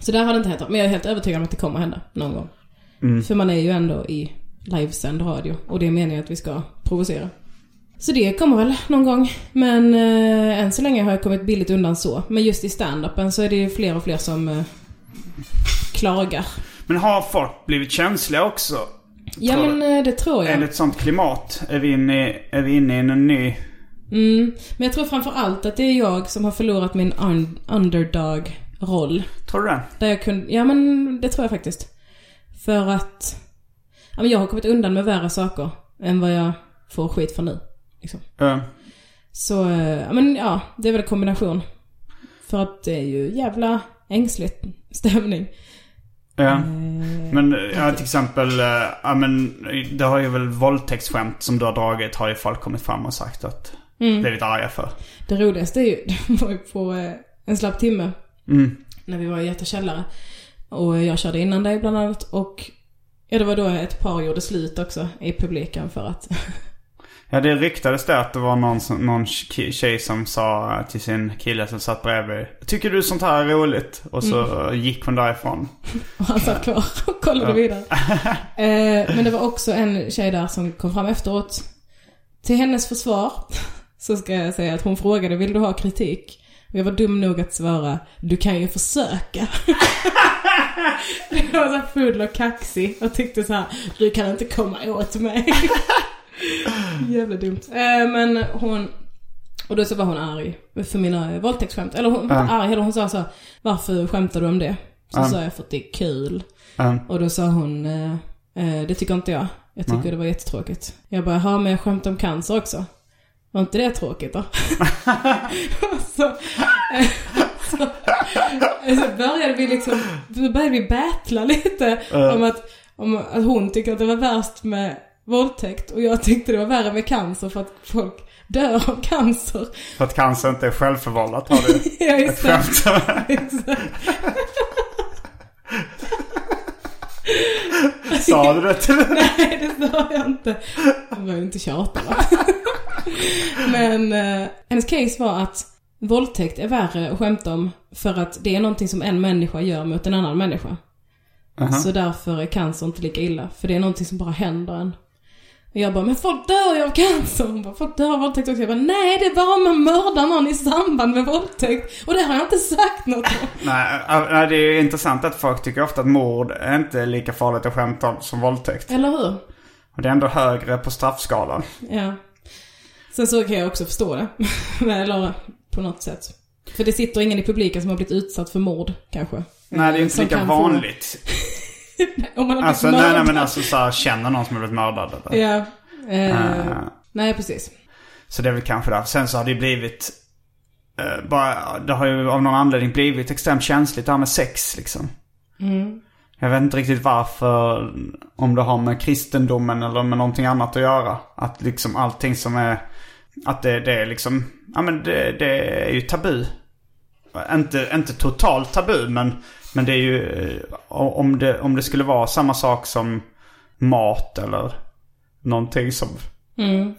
så där har det inte hänt. Men jag är helt övertygad om att det kommer hända någon gång. För man är ju ändå i livesänd radio och det är meningen att vi ska provocera. Så det kommer väl någon gång. Men eh, än så länge har jag kommit billigt undan så. Men just i stand-upen så är det ju fler och fler som eh, klagar. Men har folk blivit känsliga också? Ja Tror men eh, det tror jag. Är det ett sånt klimat? Är vi inne i, är vi inne i en ny... Mm. Men jag tror framför allt att det är jag som har förlorat min un- underdog-roll. Tror du det? Där jag kunde, ja men det tror jag faktiskt. För att, ja men jag har kommit undan med värre saker än vad jag får skit för nu. Liksom. Ja. Så, eh, men ja, det är väl en kombination. För att det är ju jävla ängsligt stämning. Ja. Eh, Men ja, till exempel, eh, ja men det har ju väl våldtäktsskämt som du har dragit har ju folk kommit fram och sagt att Mm. blivit arga för. Det roligaste är ju, det var ju på eh, en slapp timme. Mm. När vi var i Göta källare. Och jag körde innan dig bland annat. Och ja, det var då ett par gjorde slut också i publiken för att Ja, det ryktades det att det var någon, som, någon tjej som sa till sin kille som satt bredvid. Tycker du sånt här är roligt? Och så Mm. gick hon därifrån. Och han satt kvar och kollade vidare. Eh, men det var också en tjej där som kom fram efteråt. Till hennes försvar så ska jag säga att hon frågade, vill du ha kritik? Och jag var dum nog att svara, du kan ju försöka. jag var så full och kaxig och tyckte så här, du kan inte komma åt mig. Jävla dumt. Eh, men hon, och då så var hon arg för mina våldtäktsskämt. Eller hon var inte arg, eller hon sa så här, varför skämtar du om det? Så sa jag för att det är kul. Och då sa hon, eh, eh, det tycker inte jag. Jag tycker det var jättetråkigt. Jag bara, ja men jag skämtade om cancer också. Var inte det tråkigt då? så, eh, så, så började vi liksom, så började vi battla lite om, att, om att hon tyckte att det var värst med våldtäkt och jag tyckte det var värre med cancer för att folk dör av cancer. För att cancer inte är självförvållat har du Ja, ett skämt. Sa du det till Nej, det sa jag inte. Var ju inte tjata va? Men eh, hennes case var att våldtäkt är värre att skämta om för att det är någonting som en människa gör mot en annan människa. Så därför är cancer inte lika illa. För det är någonting som bara händer en. Och jag bara, men folk dör ju av cancer. Hon bara, folk dör av våldtäkt också. Jag bara, nej det är bara om man mördar någon i samband med våldtäkt. Och det har jag inte sagt något om. Nej, äh, nej, det är ju intressant att folk tycker ofta att mord är inte lika farligt att skämta om som våldtäkt. Eller hur? Och det är ändå högre på straffskalan. Ja. Sen så kan jag också förstå det. Eller på något sätt. För det sitter ingen i publiken som har blivit utsatt för mord, kanske. Nej, det är inte Som lika kan få- vanligt. Om man har Alltså, blivit nej, nej, mördad. men alltså så här, känner någon som har blivit mördad eller? Ja. Eh, Ah. Nej, precis. Så det är väl kanske där. Sen så har det ju blivit... eh, bara, det har ju av någon anledning blivit extremt känsligt det här med sex liksom. Jag vet inte riktigt varför. Om det har med kristendomen eller med någonting annat att göra. Att liksom allting som är... Att det, det är liksom... Ja men det, det är ju tabu. Inte, inte totalt tabu men, men det är ju... eh, Om det, om det skulle vara samma sak som mat eller någonting som,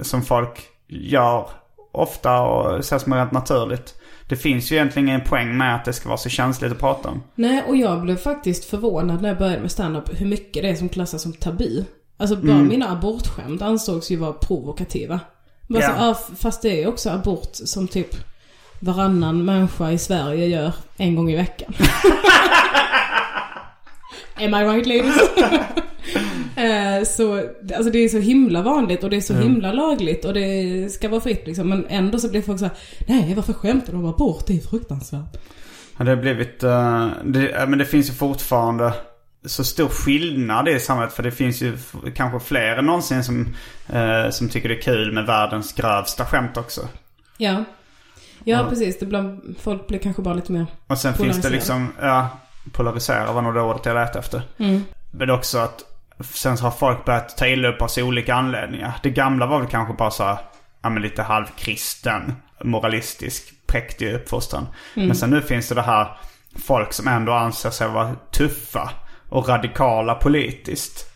som folk gör ofta och ses som rent naturligt. Det finns ju egentligen ingen poäng med att det ska vara så känsligt att prata om. Nej, och jag blev faktiskt förvånad när jag började med stand-up hur mycket det är som klassas som tabu. Alltså bara Mm. mina abortskämt ansågs ju vara provokativa. Bara så, ja, f- fast det är ju också abort som typ varannan människa i Sverige gör en gång i veckan. Am I right ladies? Eh, så, alltså det är så himla vanligt och det är så himla lagligt och det ska vara fritt liksom. Men ändå så blir folk så här: nej varför skämtar de om abort? Det är fruktansvärt. Ja, det har blivit... eh, det, men det finns ju fortfarande så stor skillnad i samhället. För det finns ju kanske fler än någonsin som, eh, som tycker det är kul med världens grövsta skämt också. Ja. Ja, precis. Det bland, folk blir kanske bara lite mer... Och sen finns det liksom, ja, polarisera var nog det ordet jag lät efter. Men också att sen så har folk börjat ta illa upp av så olika anledningar. Det gamla var väl kanske bara så här, ja men lite halvkristen, moralistisk, präktig uppfostran. Men sen nu finns det det här folk som ändå anser sig vara tuffa och radikala politiskt.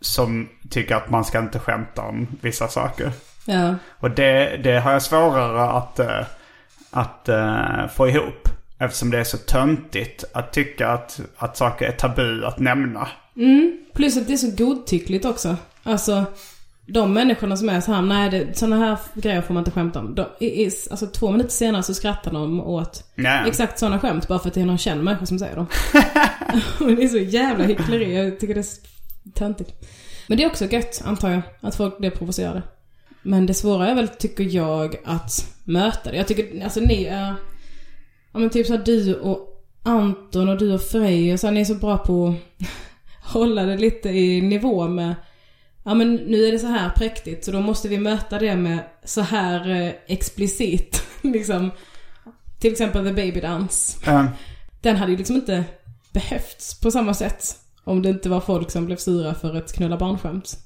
Som tycker att man ska inte skämta om vissa saker. Ja. Och det, det har jag svårare att, eh, att eh, få ihop. Eftersom det är så töntigt att tycka att, att saker är tabu att nämna. Plus att det är så godtyckligt också. Alltså, de människorna som är så här, nej det, sådana här grejer får man inte skämta om. De, i, alltså två minuter senare så skrattar de åt Nej. exakt sådana skämt bara för att det är någon känd människa som säger dem. Det är så jävla hyckleri, jag tycker det är töntigt. Men det är också gött, antar jag, att folk blir provocerade. Men det svåra är väl, tycker jag, att möta det. Jag tycker, alltså ni är, ja men typ så här, du och Anton och du och Frej och så här, ni är så bra på att hålla det lite i nivå med Ja men nu är det så här präktigt så då måste vi möta det med så här eh, explicit. liksom. Till exempel The Baby Dance. Eh, Den hade ju liksom inte behövts på samma sätt. Om det inte var folk som blev sura för ett knulla barnskämt.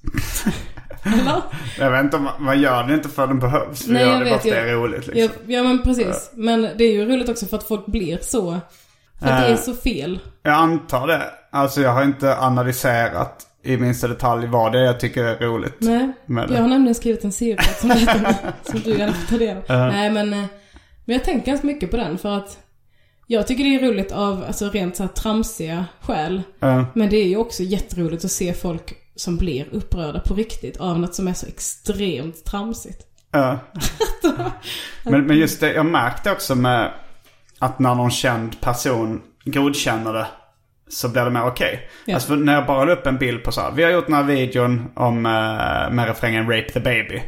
Eller? jag vet inte, om- man gör det inte för den behövs. Vi Nej, gör jag det vet, bara för att det jag- är roligt liksom. Ja, ja men precis. Men det är ju roligt också för att folk blir så. För att det är Eh. så fel. Jag antar det. Alltså jag har inte analyserat i minsta detalj vad det är jag tycker är roligt. Nej, jag har nämligen skrivit en cirkel som, som du gärna får ta del av. Nej men, eh, men jag tänker ganska mycket på den för att jag tycker det är roligt av alltså, rent så här tramsiga skäl. Eh, Men det är ju också jätteroligt att se folk som blir upprörda på riktigt av något som är så extremt tramsigt. Ja. men, men just det, jag märkte också med att när någon känd person godkänner det så blir det mer okej. Ja. Alltså när jag bara la upp en bild på så här. Vi har gjort den här videon om, eh, med refrängen Rape the Baby.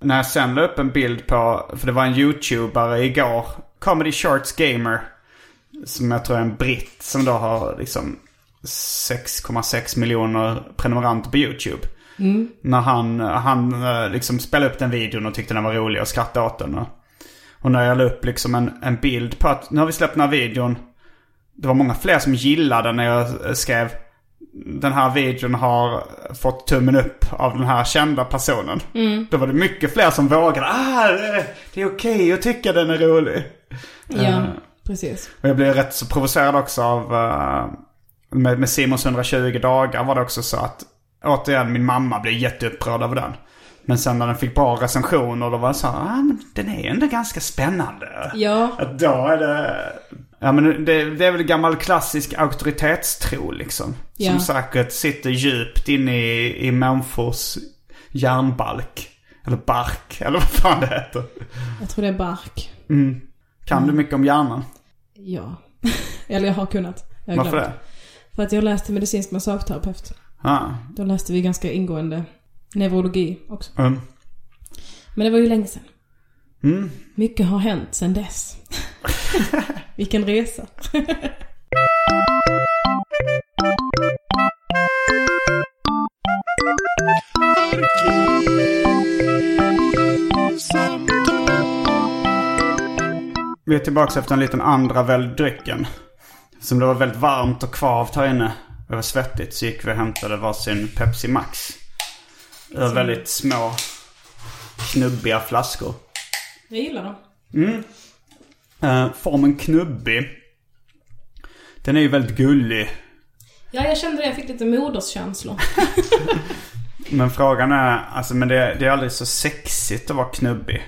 När jag sen la upp en bild på, för det var en YouTubare igår, Comedy Shorts Gamer. Som jag tror är en britt som då har liksom 6,6 miljoner prenumeranter på YouTube. När han, han eh, liksom spelade upp den videon och tyckte den var rolig och skrattade åt den. Och, när jag la upp liksom en, en bild på att nu har vi släppt den här videon. Det var många fler som gillade när jag eh, skrev den här videon har fått tummen upp av den här kända personen. Då var det mycket fler som vågade. Ah, det, är okej att tycka den är rolig. Ja, precis. Och jag blev rätt så provocerad också av... eh, med, med Simons 120 dagar var det också så att... Återigen, min mamma blev jätteupprörd över den. Men sen när den fick bra recensioner då var det så här, ah, men den är ändå ganska spännande. Ja, Att då är det... Ja men det, det är väl gammal klassisk auktoritetstro liksom. Ja. Som säkert sitter djupt inne i, i människors hjärnbalk. Eller bark, eller vad fan det heter. jag tror det är bark. Kan du mycket om hjärnan? Ja. Eller jag har kunnat. Jag har Varför glömt. det? För att jag läste medicinsk massagterapeut. Ah, Då läste vi ganska ingående neurologi också. mm. Men det var ju länge sedan. Mm. Mycket har hänt sedan dess. Vilken resa. Vi är tillbaka efter en liten andra väl drycken. Som det var väldigt varmt och kvavt här inne. Det var svettigt så gick vi och hämtade varsin Pepsi Max. Det var väldigt små knubbiga flaskor. Jag gillar dem. Eh, formen knubbig. Den är ju väldigt gullig. Ja, jag kände det. Jag fick lite moderskänslor. Men frågan är, alltså men det, det är aldrig så sexigt att vara knubbig.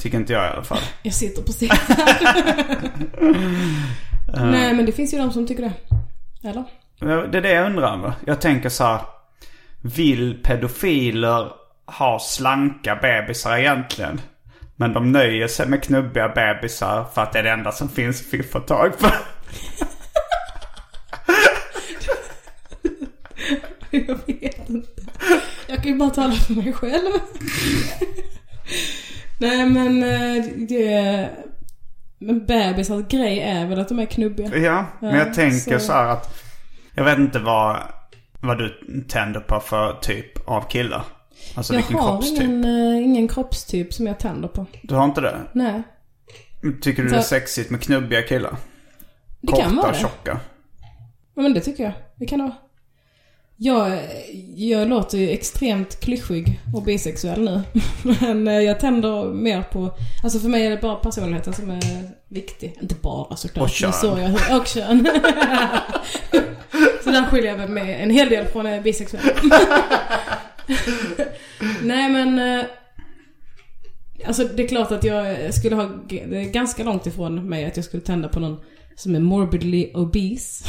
Tycker inte jag i alla fall. Jag sitter precis Nej, men det finns ju de som tycker det. Eller? Det är det jag undrar. Va? Jag tänker så här. Vill pedofiler ha slanka bebisar egentligen? Men de nöjer sig med knubbiga bebisar för att det är det enda som finns att få tag på. Jag vet inte. Jag kan ju bara tala för mig själv. Nej men eh, det... Men bebisars grej är väl att de är knubbiga. Ja, men jag Ja, tänker så- så här att Jag vet inte vad, vad du tänder på för typ av killar. Alltså Jag vilken har kroppstyp. ingen, eh, ingen kroppstyp som jag tänder på. Du har inte det? Nej. Tycker du det är Så- sexigt med knubbiga killar? Det kan Korta vara och det. tjocka? Ja, men det tycker jag. Det kan det vara. Jag, jag låter ju extremt klyschig och bisexuell nu. Men eh, jag tänder mer på... Alltså för mig är det bara personligheten som är viktig. Inte bara såklart. Och kön. så jag, och kön. så där skiljer jag mig med en hel del från eh, bisexuell. Nej men... eh, Alltså det är klart att jag skulle ha... Det är ganska långt ifrån mig att jag skulle tända på någon som är morbidly obese.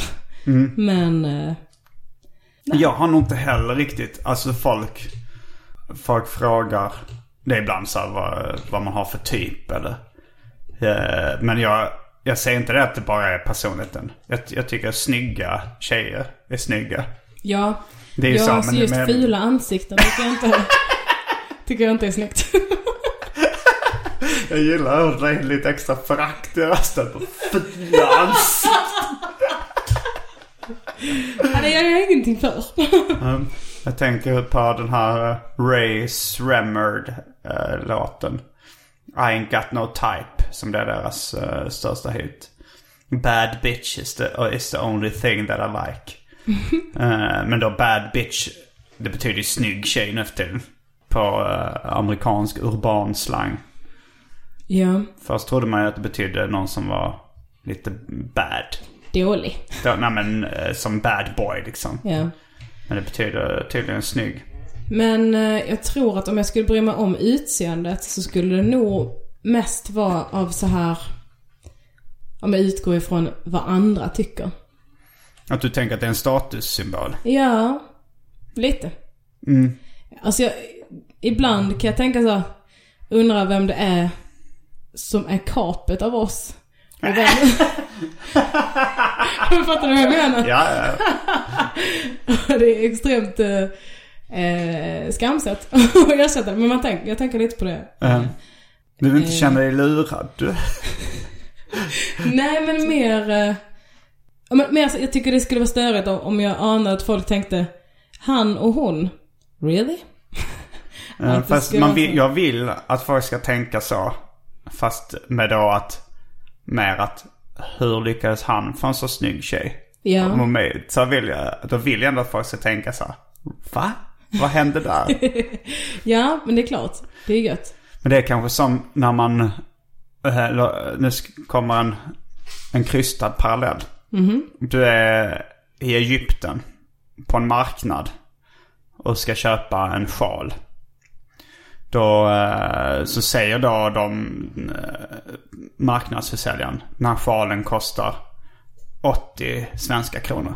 Mm. Men... Jag har nog inte heller riktigt, alltså folk, folk frågar, det är ibland så här vad, vad man har för typ eller. Eh, Men jag, jag säger inte det att det bara är personligheten. Jag, jag tycker att snygga tjejer är snygga. Ja. Det är ju ja, så, alltså men- just men- fula ansikten tycker jag inte, tycker jag inte är snyggt. Jag gillar att det är lite extra förakt i rösten på fula ansikten. Ja, det gör jag ingenting för. Mm. Jag tänker på den här eh, Ray Sremmerd eh, låten. I ain't got no type. Som det är deras eh, största hit. Bad bitch is the, uh, is the only thing that I like. Eh, men då bad bitch, det betyder ju snygg tjej nu för tiden. På eh, amerikansk urban slang. Ja, Först trodde man ju att det betydde någon som var lite bad. Dålig. Då, nej men eh, som bad boy liksom. Ja. Men det betyder tydligen snygg. Men eh, jag tror att om jag skulle bry mig om utseendet så skulle det nog mest vara av så här... Om jag utgår ifrån vad andra tycker. Att du tänker att det är en statussymbol. Ja, lite. Alltså jag, ibland kan jag tänka så, undra vem det är som är kapet av oss. Fattar du vad jag menar? Ja, ja. Det är extremt eh, eh, skamset att ersätta det. Men man tänk, jag tänker lite på det. Eh, Du vill inte känna dig lurad? Du. Nej men mer... Eh, men mer så- jag tycker det skulle vara störigt om, jag anade att folk tänkte Han och hon. Really? Eh, Fast man vill, jag vill att folk ska tänka så. Fast med då att... Mer att hur lyckades han få en så snygg tjej? Ja. Så vill jag, då vill jag ändå att folk ska tänka så här. Va? Vad hände där? Ja, men det är klart. Det är gött. Men det är kanske som när man... eh, Nu kommer en, en krystad parallell. Du är i Egypten på en marknad och ska köpa en sjal. Då eh, så säger då de eh, marknadsförsäljaren när sjalen kostar 80 svenska kronor.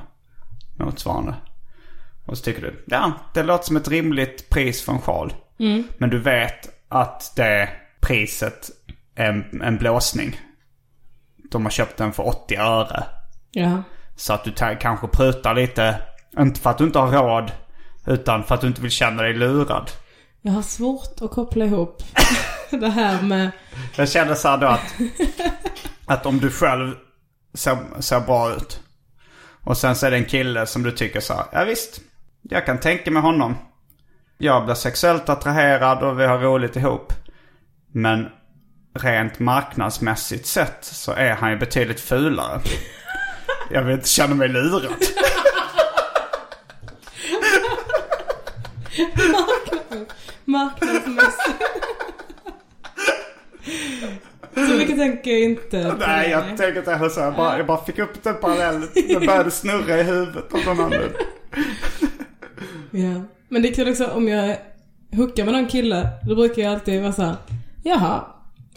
Motsvarande. Och så tycker du, ja det låter som ett rimligt pris för en sjal. Men du vet att det priset är en, en blåsning. De har köpt den för 80 öre. Ja. Så att du kanske prutar lite. Inte för att du inte har råd. Utan för att du inte vill känna dig lurad. Jag har svårt att koppla ihop det här med... Jag känner så här då att, att om du själv ser, ser bra ut. Och sen så är det en kille som du tycker så här, ja visst. Jag kan tänka mig honom. Jag blir sexuellt attraherad och vi har roligt ihop. Men rent marknadsmässigt sett så är han ju betydligt fulare. Jag vill inte känna mig lurad. Marknadsmässigt. Så mycket tänker jag inte på Nej, det. jag tänker inte heller så. Jag bara, jag bara fick upp den parallellen. Det började snurra i huvudet av någon anledning. Ja. Men det är kul också om jag hookar med någon kille, då brukar jag alltid vara såhär, jaha,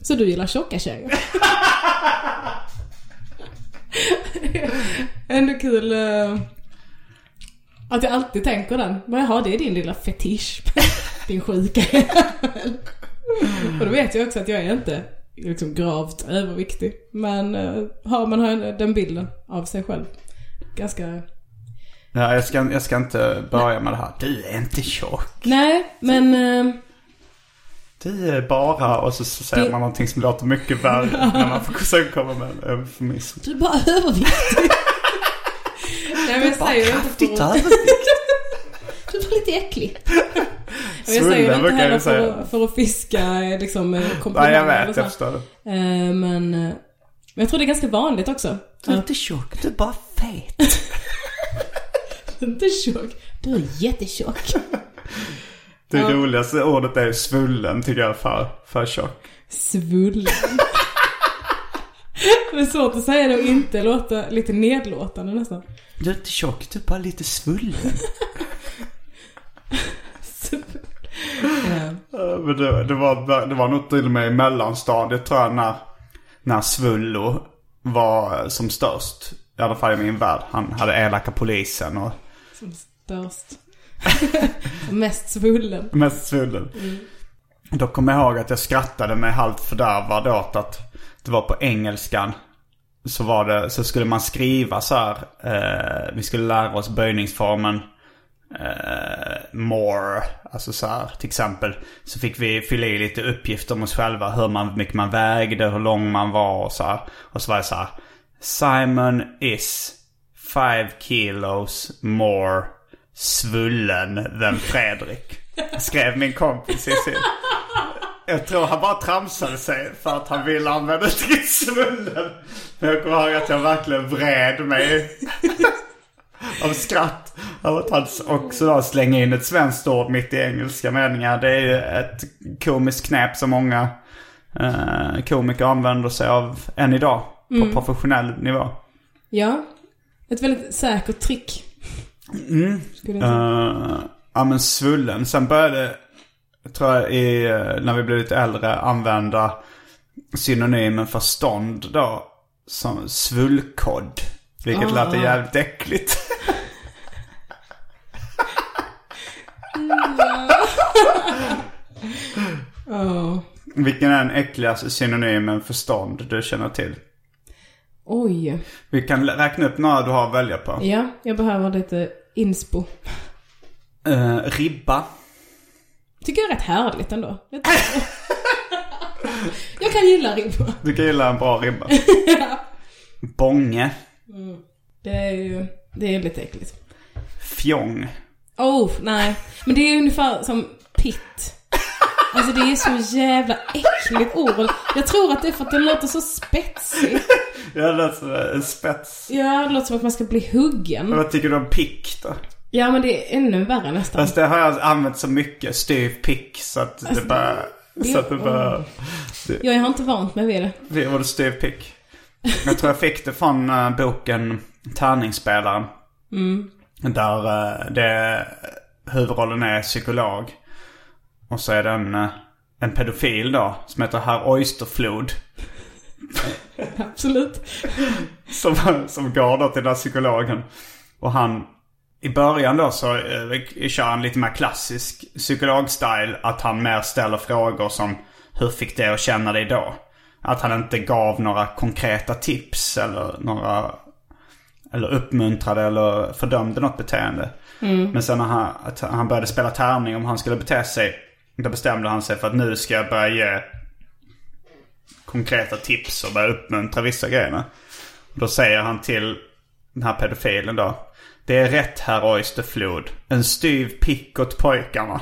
så du gillar tjocka tjejer? Ändå kul eh, att jag alltid tänker den. Men jaha, det är din lilla fetisch. din sjuka jävel. Och då vet jag också att jag är inte liksom gravt överviktig. Men eh, har man har den bilden av sig själv. Ganska Ja, jag ska, jag ska inte börja med det här. Du är inte tjock. Nej, men... eh, Du är bara... Och så, så säger Det- man någonting som låter mycket värre. när man får sen komma med en eufemism. Du är bara överviktig. Nej, men jag säger inte för att... Du är lite äcklig. Men jag säger det inte jag heller säga. för, att- för att fiska eh, liksom eh, Nej, komplimanger jag eller vet. Jag förstår. Eh, Men, men jag tror det är ganska vanligt också. Du är inte tjock, du är bara fet. inte tjock. Du är jättetjock. Det Ja. roligaste ordet är svullen tycker jag för, för tjock. Svullen. Det är svårt att säga det och inte låta lite nedlåtande nästan. Du är inte tjock, du är bara lite svullen. Men det, det, var, det var nog till och med i mellanstadiet tror jag när, när Svullo var som störst. I alla fall i min värld. Han hade elaka polisen och Som störst. Mest svullen. mest svullen. Då kommer jag ihåg att jag skrattade mig halvt fördärvad åt att det var på engelskan. Så var det, så skulle man skriva så här. Eh, vi skulle lära oss böjningsformen. Eh, more, alltså så här till exempel. Så fick vi fylla i lite uppgifter om oss själva. Hur man, hur mycket man vägde, hur lång man var och så här. Och så var det så här. Simon is five kilos more svullen than Fredrik. Skrev min kompis i sin. Jag tror han bara tramsade sig för att han ville använda uttrycket svullen. Men jag kommer ihåg att jag verkligen vred mig av skratt. Av att han också då slänger in ett svenskt ord mitt i engelska meningar. Det är ju ett komiskt knep som många eh, komiker använder sig av än idag. På professionell nivå. Ja. Ett väldigt säkert trick. Säga. Uh, ja men svullen. Sen började, tror jag, i, eh, när vi blev lite äldre använda synonymen för stånd då. Som svullkodd. Vilket Ah. låter jävligt äckligt. Ja. Vilken är den äckligaste synonymen för stånd du känner till? Oj. Vi kan räkna upp några du har att välja på. Ja, jag behöver lite inspo. Eh, ribba. Tycker jag är rätt härligt ändå. Jag, jag kan gilla ribba. Du kan gilla en bra ribba. Bånge. Det är ju, det är lite äckligt. Fjong. Oh, nej. Men det är ungefär som pitt. Alltså det är så jävla äckligt ord. Jag tror att det är för att det låter så spetsigt. Ja, det är som en spets. Ja, det låter som att man ska bli huggen. Vad tycker du om pick då? Ja, men det är ännu värre nästan. Fast det har jag använt så mycket, styv pick, så att det bara... Så att det bara... Ja, jag har inte vant mig vid det. Det var det styv pick. Jag tror jag fick det från uh, boken Tärningsspelaren. Där uh, det, huvudrollen är psykolog. Och så är det en, eh, en pedofil då, som heter Herr Oysterflod. Absolut. Som, som går då till den här psykologen. Och han, i början då så eh, kör han lite mer klassisk psykolog-style. Att han mer ställer frågor som hur fick det att känna dig då? Att han inte gav några konkreta tips eller några eller uppmuntrade eller fördömde något beteende. Men sen när han, att han började spela tärning om han skulle bete sig. Då bestämde han sig för att nu ska jag börja ge konkreta tips och börja uppmuntra vissa grejer. Då säger han till den här pedofilen då. Det är rätt herr Oysterflod. En styv pick åt pojkarna.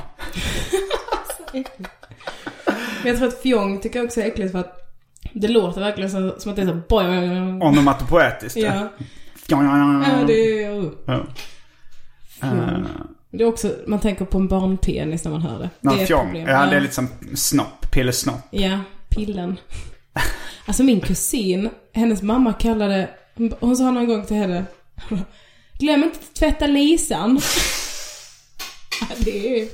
Men jag tror att fjong tycker jag också är äckligt för att det låter verkligen som, som att det är så boy. Onomatopoetiskt. Ja. Ja. Det är... Uh. Ja. Fjong. Det är också, man tänker på en barnpenis när man hör det. Ja, det är fjong. problem. Ja, det är lite som snopp. Pillesnopp. Ja, pillen. Alltså min kusin, hennes mamma kallade, hon sa någon gång till henne, glöm inte att tvätta lisan. Ja, Det är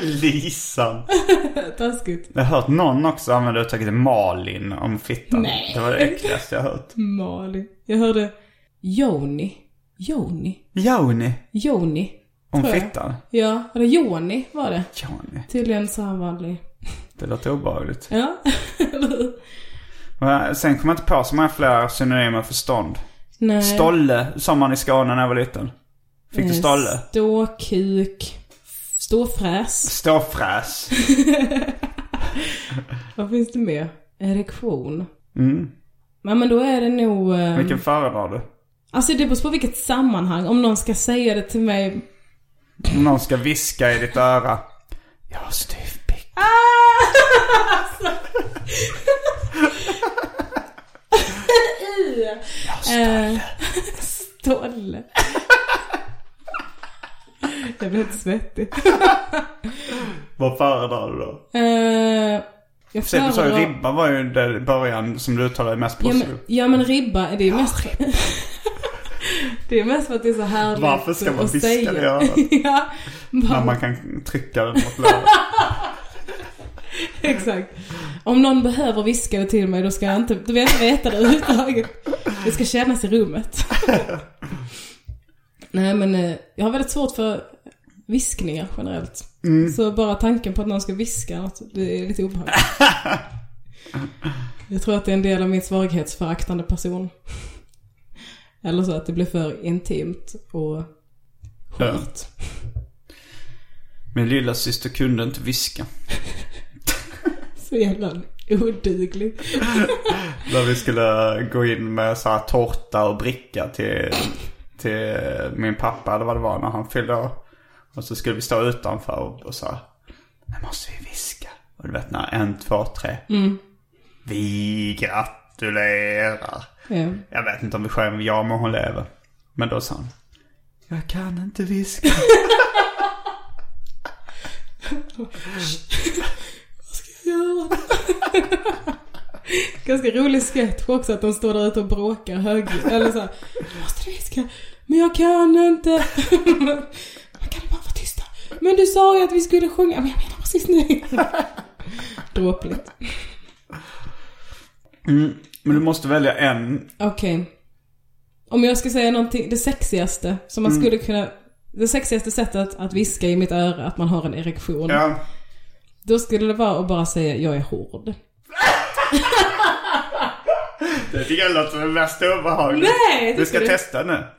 Lisan. taskigt. Jag har hört någon också använda uttrycket Malin om fittan. Nej. Det var det äckligaste jag hört. Malin. Jag hörde Joni. Joni. Joni. Joni. Om fittan. Ja, eller Joni var det. Joni. Tydligen så han vanlig. Det låter obehagligt. Ja, Sen kom jag inte på så många fler synonymer för stånd. Nej. Stolle sa man i Skåne när jag var liten. Fick du stolle? Ståkuk. Ståfräs. Ståfräs. Vad finns det mer? Erektion. Mm. Ja, men då är det nog... Eh, Vilken föredrar du? Alltså det beror på vilket sammanhang. Om någon ska säga det till mig. Om någon ska viska i ditt öra. Jag har styv pick. Eh, Stolle. Jag blir helt svettig. Vad föredrar du då? Eh, jag Sen du sa ju föredrar- ribba var ju det i början som du uttalade mest Ja positivt. men, ja men ribba, det är ju mest... det är mest för att det är så härligt Varför ska man att viska säga. det i örat? ja, bara, När man kan trycka den mot lövet. exakt. Om någon behöver viska det till mig då ska jag inte, då vill jag inte veta det överhuvudtaget. Det ska kännas i rummet. Nej men eh, jag har väldigt svårt för viskningar generellt. Så bara tanken på att någon ska viska något, det är lite obehagligt. jag tror att det är en del av min svaghetsföraktande person. Eller så att det blir för intimt och skört. Min lilla syster kunde inte viska. Så jävla oduglig. När vi skulle gå in med så här tårta och bricka till, till min pappa eller vad det var när han fyllde år. Och så skulle vi stå utanför och, och så här, Nu måste vi viska. Och du vet när en, två, tre. Vi gratulerar. Ja. Jag vet inte om vi sjöng Ja må hon lever. Men då sa han. Jag kan inte viska. göra? Ganska rolig sketch också att de står där ute och bråkar högljutt. Eller så här, måste du viska? Men jag kan inte. Man kan bara vara tysta? Men du sa ju att vi skulle sjunga. Men jag menar precis nu. Dråpligt. Men du måste välja en. Okej. Om jag ska säga någonting, det sexigaste som man skulle kunna... Det sexigaste sättet att viska i mitt öra att man har en erektion. Ja. Då skulle det vara att bara säga jag är hård. Det tycker jag låter det mest obehagligt. Nej, Vi ska du? testa nu.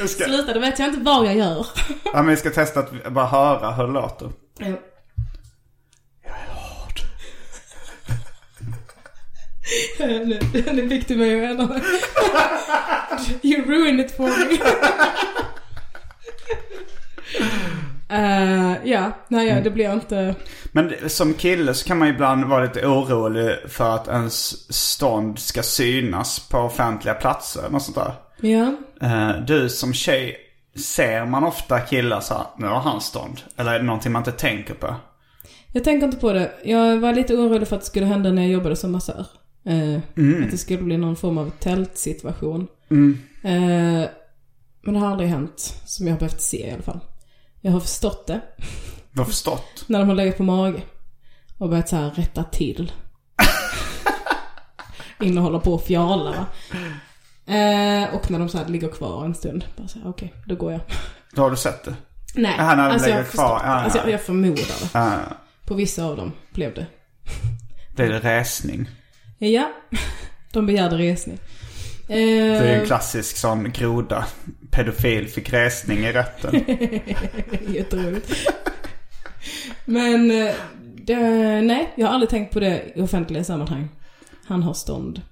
Vi ska, Sluta, då vet jag inte vad jag gör. ja, men vi ska testa att bara höra hur det låter. nu, nu fick du mig ändra mig. You ruined it for me. Eh, ja, nej ja, det blir inte... Men som kille så kan man ibland vara lite orolig för att ens stånd ska synas på offentliga platser. Och sånt där. Ja. Eh, Du som tjej, ser man ofta killar så här, nu har han stånd? Eller är det någonting man inte tänker på? Jag tänker inte på det. Jag var lite orolig för att det skulle hända när jag jobbade som massör. Eh, Att det skulle bli någon form av tältsituation. Eh, men det har aldrig hänt, som jag har behövt se i alla fall. Jag har förstått det. Du har förstått? När de har legat på mage. Och börjat så här rätta till. In och håller på och fjala va. Eh, och när de så här ligger kvar en stund. Bara så här, okej, då går jag. Då har du sett det? Nej, Ja, när de alltså jag kvar, ja. Alltså jag, jag förmodar det. Uh, På vissa av dem blev det. det är resning. Ja, de begärde resning. Eh, Det är en klassisk sån groda. Pedofil fick resning i rätten. Jätteroligt. Men eh, det, nej, jag har aldrig tänkt på det i offentliga sammanhang. Han har stånd.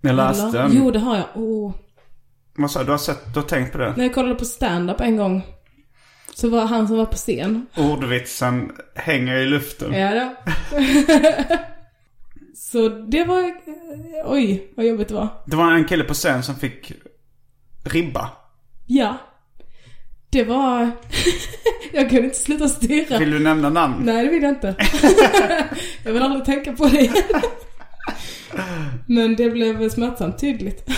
Jag läste Eller? Jo, det har jag. Oh. Vad sa du? Du har sett, du har tänkt på det? När jag kollade på stand-up en gång. Så var han som var på scen. Ordvitsen hänger i luften. Ja då. Så det var... Oj, vad jobbigt det var. Det var en kille på scen som fick ribba. Ja. Det var... jag kunde inte sluta stirra. Vill du nämna namn? Nej, det vill jag inte. jag vill aldrig tänka på det Men det blev smärtsamt tydligt.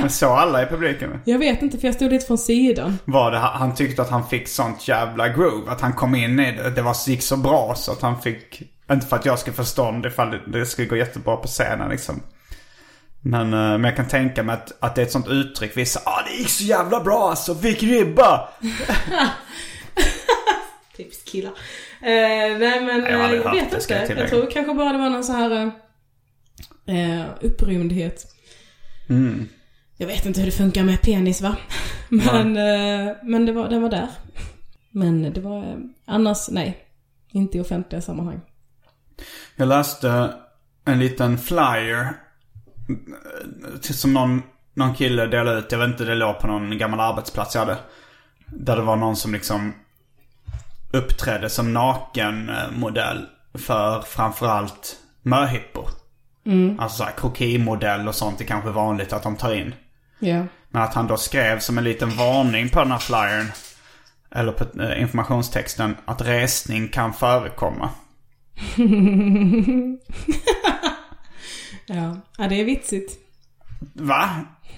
Men så alla i publiken? Jag vet inte för jag stod lite från sidan. Var det, han tyckte att han fick sånt jävla groove. Att han kom in i det. Det var, gick så bra så att han fick... Inte för att jag ska förstå om det, ifall det, det skulle gå jättebra på scenen liksom. Men, eh, men jag kan tänka mig att, att det är ett sånt uttryck. Vissa, ah det gick så jävla bra alltså, fick ribba. Tips killar. Eh, nej men Jag eh, jag vet ska jag inte. Jag, tillägga. tror kanske bara det var någon så här eh, upprymdhet. Mm. Jag vet inte hur det funkar med penis va? Men, eh, men det var, den var där. Men det var, eh, annars nej. Inte i offentliga sammanhang. Jag läste en liten flyer. eh, Som någon någon kille delade ut, jag vet inte, det låg på någon gammal arbetsplats jag hade. Där det var någon som liksom uppträdde som nakenmodell för framförallt möhippor. Alltså såhär krokimodell och sånt är kanske vanligt att de tar in. Ja. Men att han då skrev som en liten varning på den här flyern. Eller på eh, informationstexten att resning kan förekomma. Ja. ja, det är vitsigt. Va?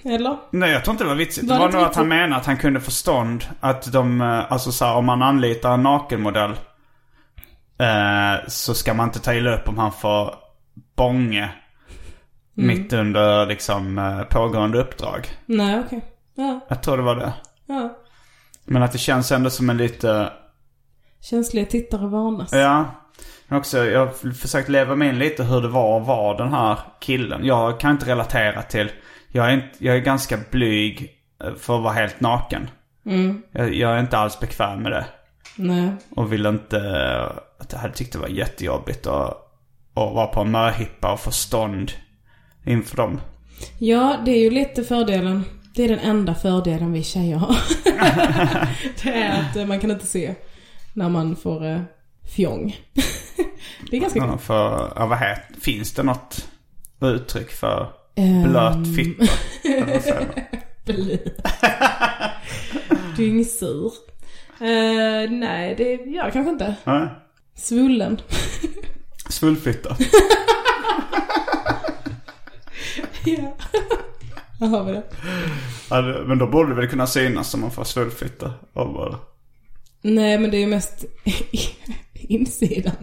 Eller? Nej jag tror inte det var vitsigt. Var det var nog att han menade att han kunde förstånd. Att de, eh, alltså så här, om man anlitar en nakenmodell. Eh, så ska man inte ta illa upp om han får bånge. Mm. Mitt under liksom eh, pågående uppdrag. Nej, okej. Ja, Jag tror det var det. ja. Men att det känns ändå som en lite... Känsliga tittare varnas. Ja. Men också, jag har försökt leva mig in lite hur det var att vara den här killen. Jag kan inte relatera till... Jag är, inte, jag är ganska blyg eh, för att vara helt naken. Jag, jag är inte alls bekväm med det. Nej. Och vill inte... Att jag hade tyckt det var jättejobbigt att, att vara på en möhippa och få stånd inför dem. Ja, det är ju lite fördelen. Det är den enda fördelen vi tjejer har. det är att eh, man kan inte se när man får eh, fjong. det är ganska Ja, för, ja, vad heter, finns det något uttryck för Ehm. blöt fitta? Blöt. Dyngsur. Eh, nej, det gör jag kanske inte. Nej. Svullen. Svullfitta. ja. Där har vi det. Ja, men då borde det väl kunna synas om man får svullfitta. av bara- Nej, men det är ju mest insidan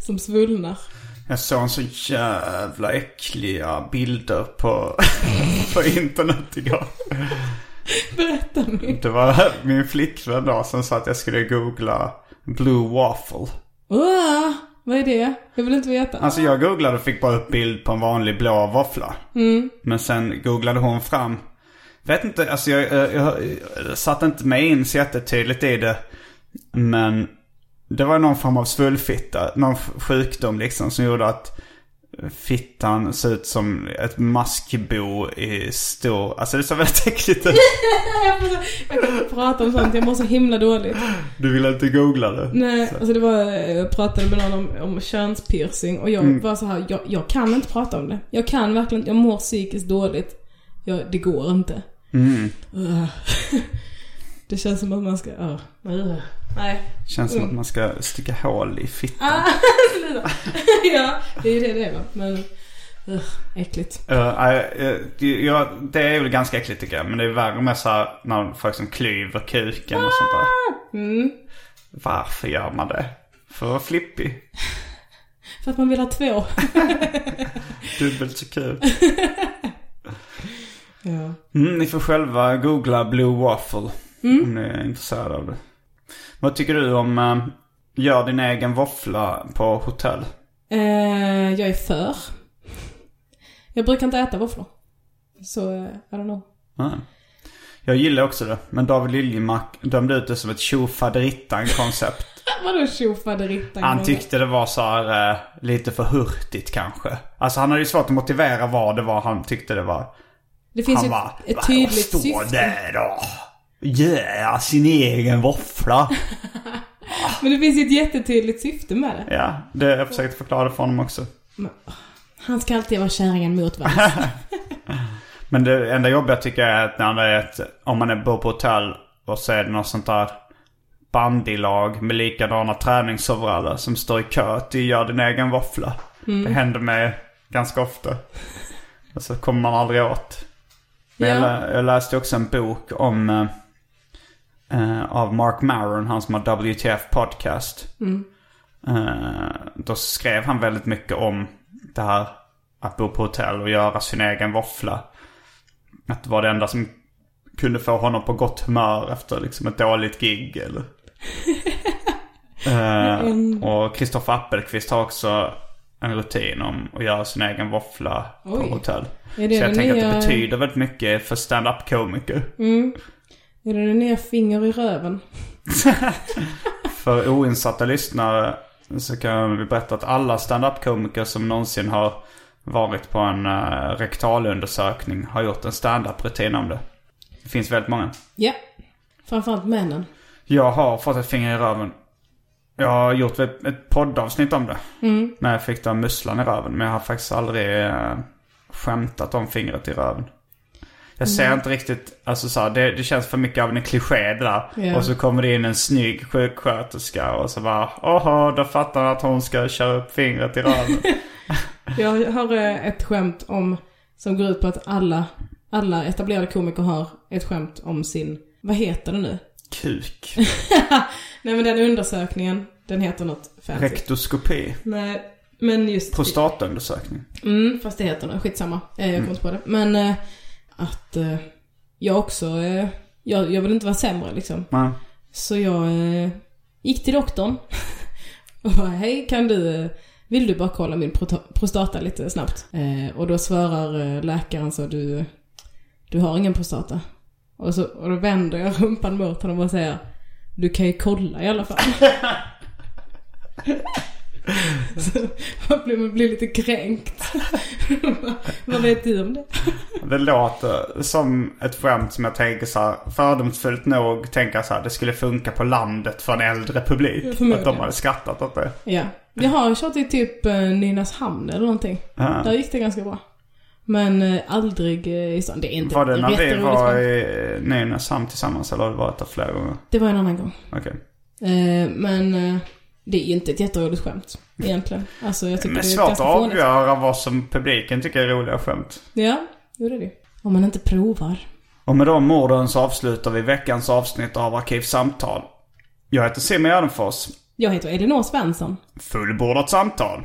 som svullnar. Jag såg en så jävla äckliga bilder på, på internet igår. Berätta mig. Det var min flickvän då som sa att jag skulle googla Blue Waffle. Åh, vad är det? Jag vill inte veta. Alltså jag googlade och fick bara upp bild på en vanlig blå våffla. Men sen googlade hon fram. Vet inte, alltså jag, jag, jag, jag satte inte mig in så jättetydligt i det. Men det var någon form av svullfitta. Någon sjukdom liksom som gjorde att fittan såg ut som ett maskbo i stor... Alltså det såg väldigt äckligt ut. jag, så, kan inte prata om sånt, jag mår så himla dåligt. Du ville inte googla det? Nej, alltså det var, jag pratade med någon om, om könspiercing och jag var så här, jag, jag kan inte prata om det. Jag kan verkligen jag mår psykiskt dåligt. Jag, det går inte. Ugh. Det känns som att man ska, uh, uh. nej. Känns som att man ska sticka hål i fittan. Ah, ja, det är ju det det är. Men, uh, äckligt. Uh, det- ja, det är väl ganska äckligt tycker jag. Men det är värre med så här när folk som klyver kuken och sånt där. Mm. Varför gör man det? För att vara flippig. För att man vill ha två. Dubbelt så kul. ja. Mm, ni får själva googla Blue Waffle. Mm. Om ni är intresserade av det. Vad tycker du om uh, gör din egen våffla på hotell? Eh, jag är för. Jag brukar inte äta våfflor. Så, eh, I don't know. Ja. Jag gillar också det. Men David Liljemark dömde ut det som ett tjofaderittan-koncept. Vadå tjofaderittan? Han tyckte det var så här eh, lite för hurtigt kanske. Alltså han hade ju svårt att motivera vad det var han tyckte det var. Det finns han ju bara, ett, tydligt syfte. där och göra sin egen våffla. Men det finns ju ett jättetydligt syfte med det. ja, det jag försökte förklara för honom också. Han ska alltid vara kärringen mot världen. Men det enda jobbiga tycker jag är att när det är ett, om man är bor på hotell och så är det något sånt där bandylag med likadana träningsoveraller som står i kö till gör din egen våffla. Det händer mig ganska ofta. Och så kommer man aldrig åt. Men Ja. jag läste också en bok om eh, av Mark Maron, han som har WTF podcast. Eh, då skrev han väldigt mycket om det här att bo på hotell och göra sin egen våffla. Att det var det enda som kunde få honom på gott humör efter liksom ett dåligt gig eller... Eh, och Kristoffer Appelqvist har också en rutin om att göra sin egen våffla på Oj. hotell. Är det Så jag tänker nya- att det betyder väldigt mycket för stand-up komiker. Är det nya finger i röven? För oinsatta lyssnare så kan vi berätta att alla stand-up komiker som någonsin har varit på en uh, rektalundersökning. Har gjort en stand-up-rutin om det. Det finns väldigt många. Ja. Framförallt männen. Jag har fått ett finger i röven. Jag har gjort ett, ett poddavsnitt om det. Mm. När jag fick den musslan i röven. Men jag har faktiskt aldrig uh, skämtat om fingret i röven. Jag ser Mm. inte riktigt, alltså så här, det, det känns för mycket av en kliché det där. Ja. Och så kommer det in en snygg sjuksköterska och så bara, åhå, då fattar han att hon ska köra upp fingret i röven. Jag har eh, ett skämt om, som går ut på att alla, alla etablerade komiker har ett skämt om sin, vad heter det nu? Kuk. Nej men den undersökningen, den heter något fancy. Rektoskopi. Nej, men just... Prostatundersökning. Mm, fast det heter det. Skitsamma. Eh, jag kommer inte på det. Men eh, att eh, jag också, eh, jag, jag vill inte vara sämre liksom. Nej. Så jag eh, gick till doktorn och bara, hej kan du, eh, vill du bara kolla min prostata lite snabbt? Eh, och då svarar eh, läkaren så, du, du har ingen prostata. Och, så, och då vänder jag rumpan mot honom och säger, du kan ju kolla i alla fall. så man blir, man blir lite kränkt. Vad vet du om det? Det låter som ett skämt som jag tänker så här, fördomsfullt nog tänka så här, det skulle funka på landet för en äldre publik. Att de hade skrattat åt det. Ja. Jag har kört i typ eh, Nynäshamn eller någonting. Ja. Där gick det ganska bra. Men eh, aldrig eh, i stan. Det är inte Var det när vi var i Nynäshamn tillsammans eller har det varit där flera gånger? Det var en annan gång. Okej. Eh, men det är inte ett jätteroligt skämt. Egentligen. Alltså jag tycker Men det är svårt att fånigt. avgöra vad som publiken tycker är roliga skämt. Ja, det är det. Om man inte provar. Och med de orden så avslutar vi veckans avsnitt av Arkivsamtal. Jag heter Simon Gärdenfors. Jag heter Elinor Svensson. Fullbordat samtal.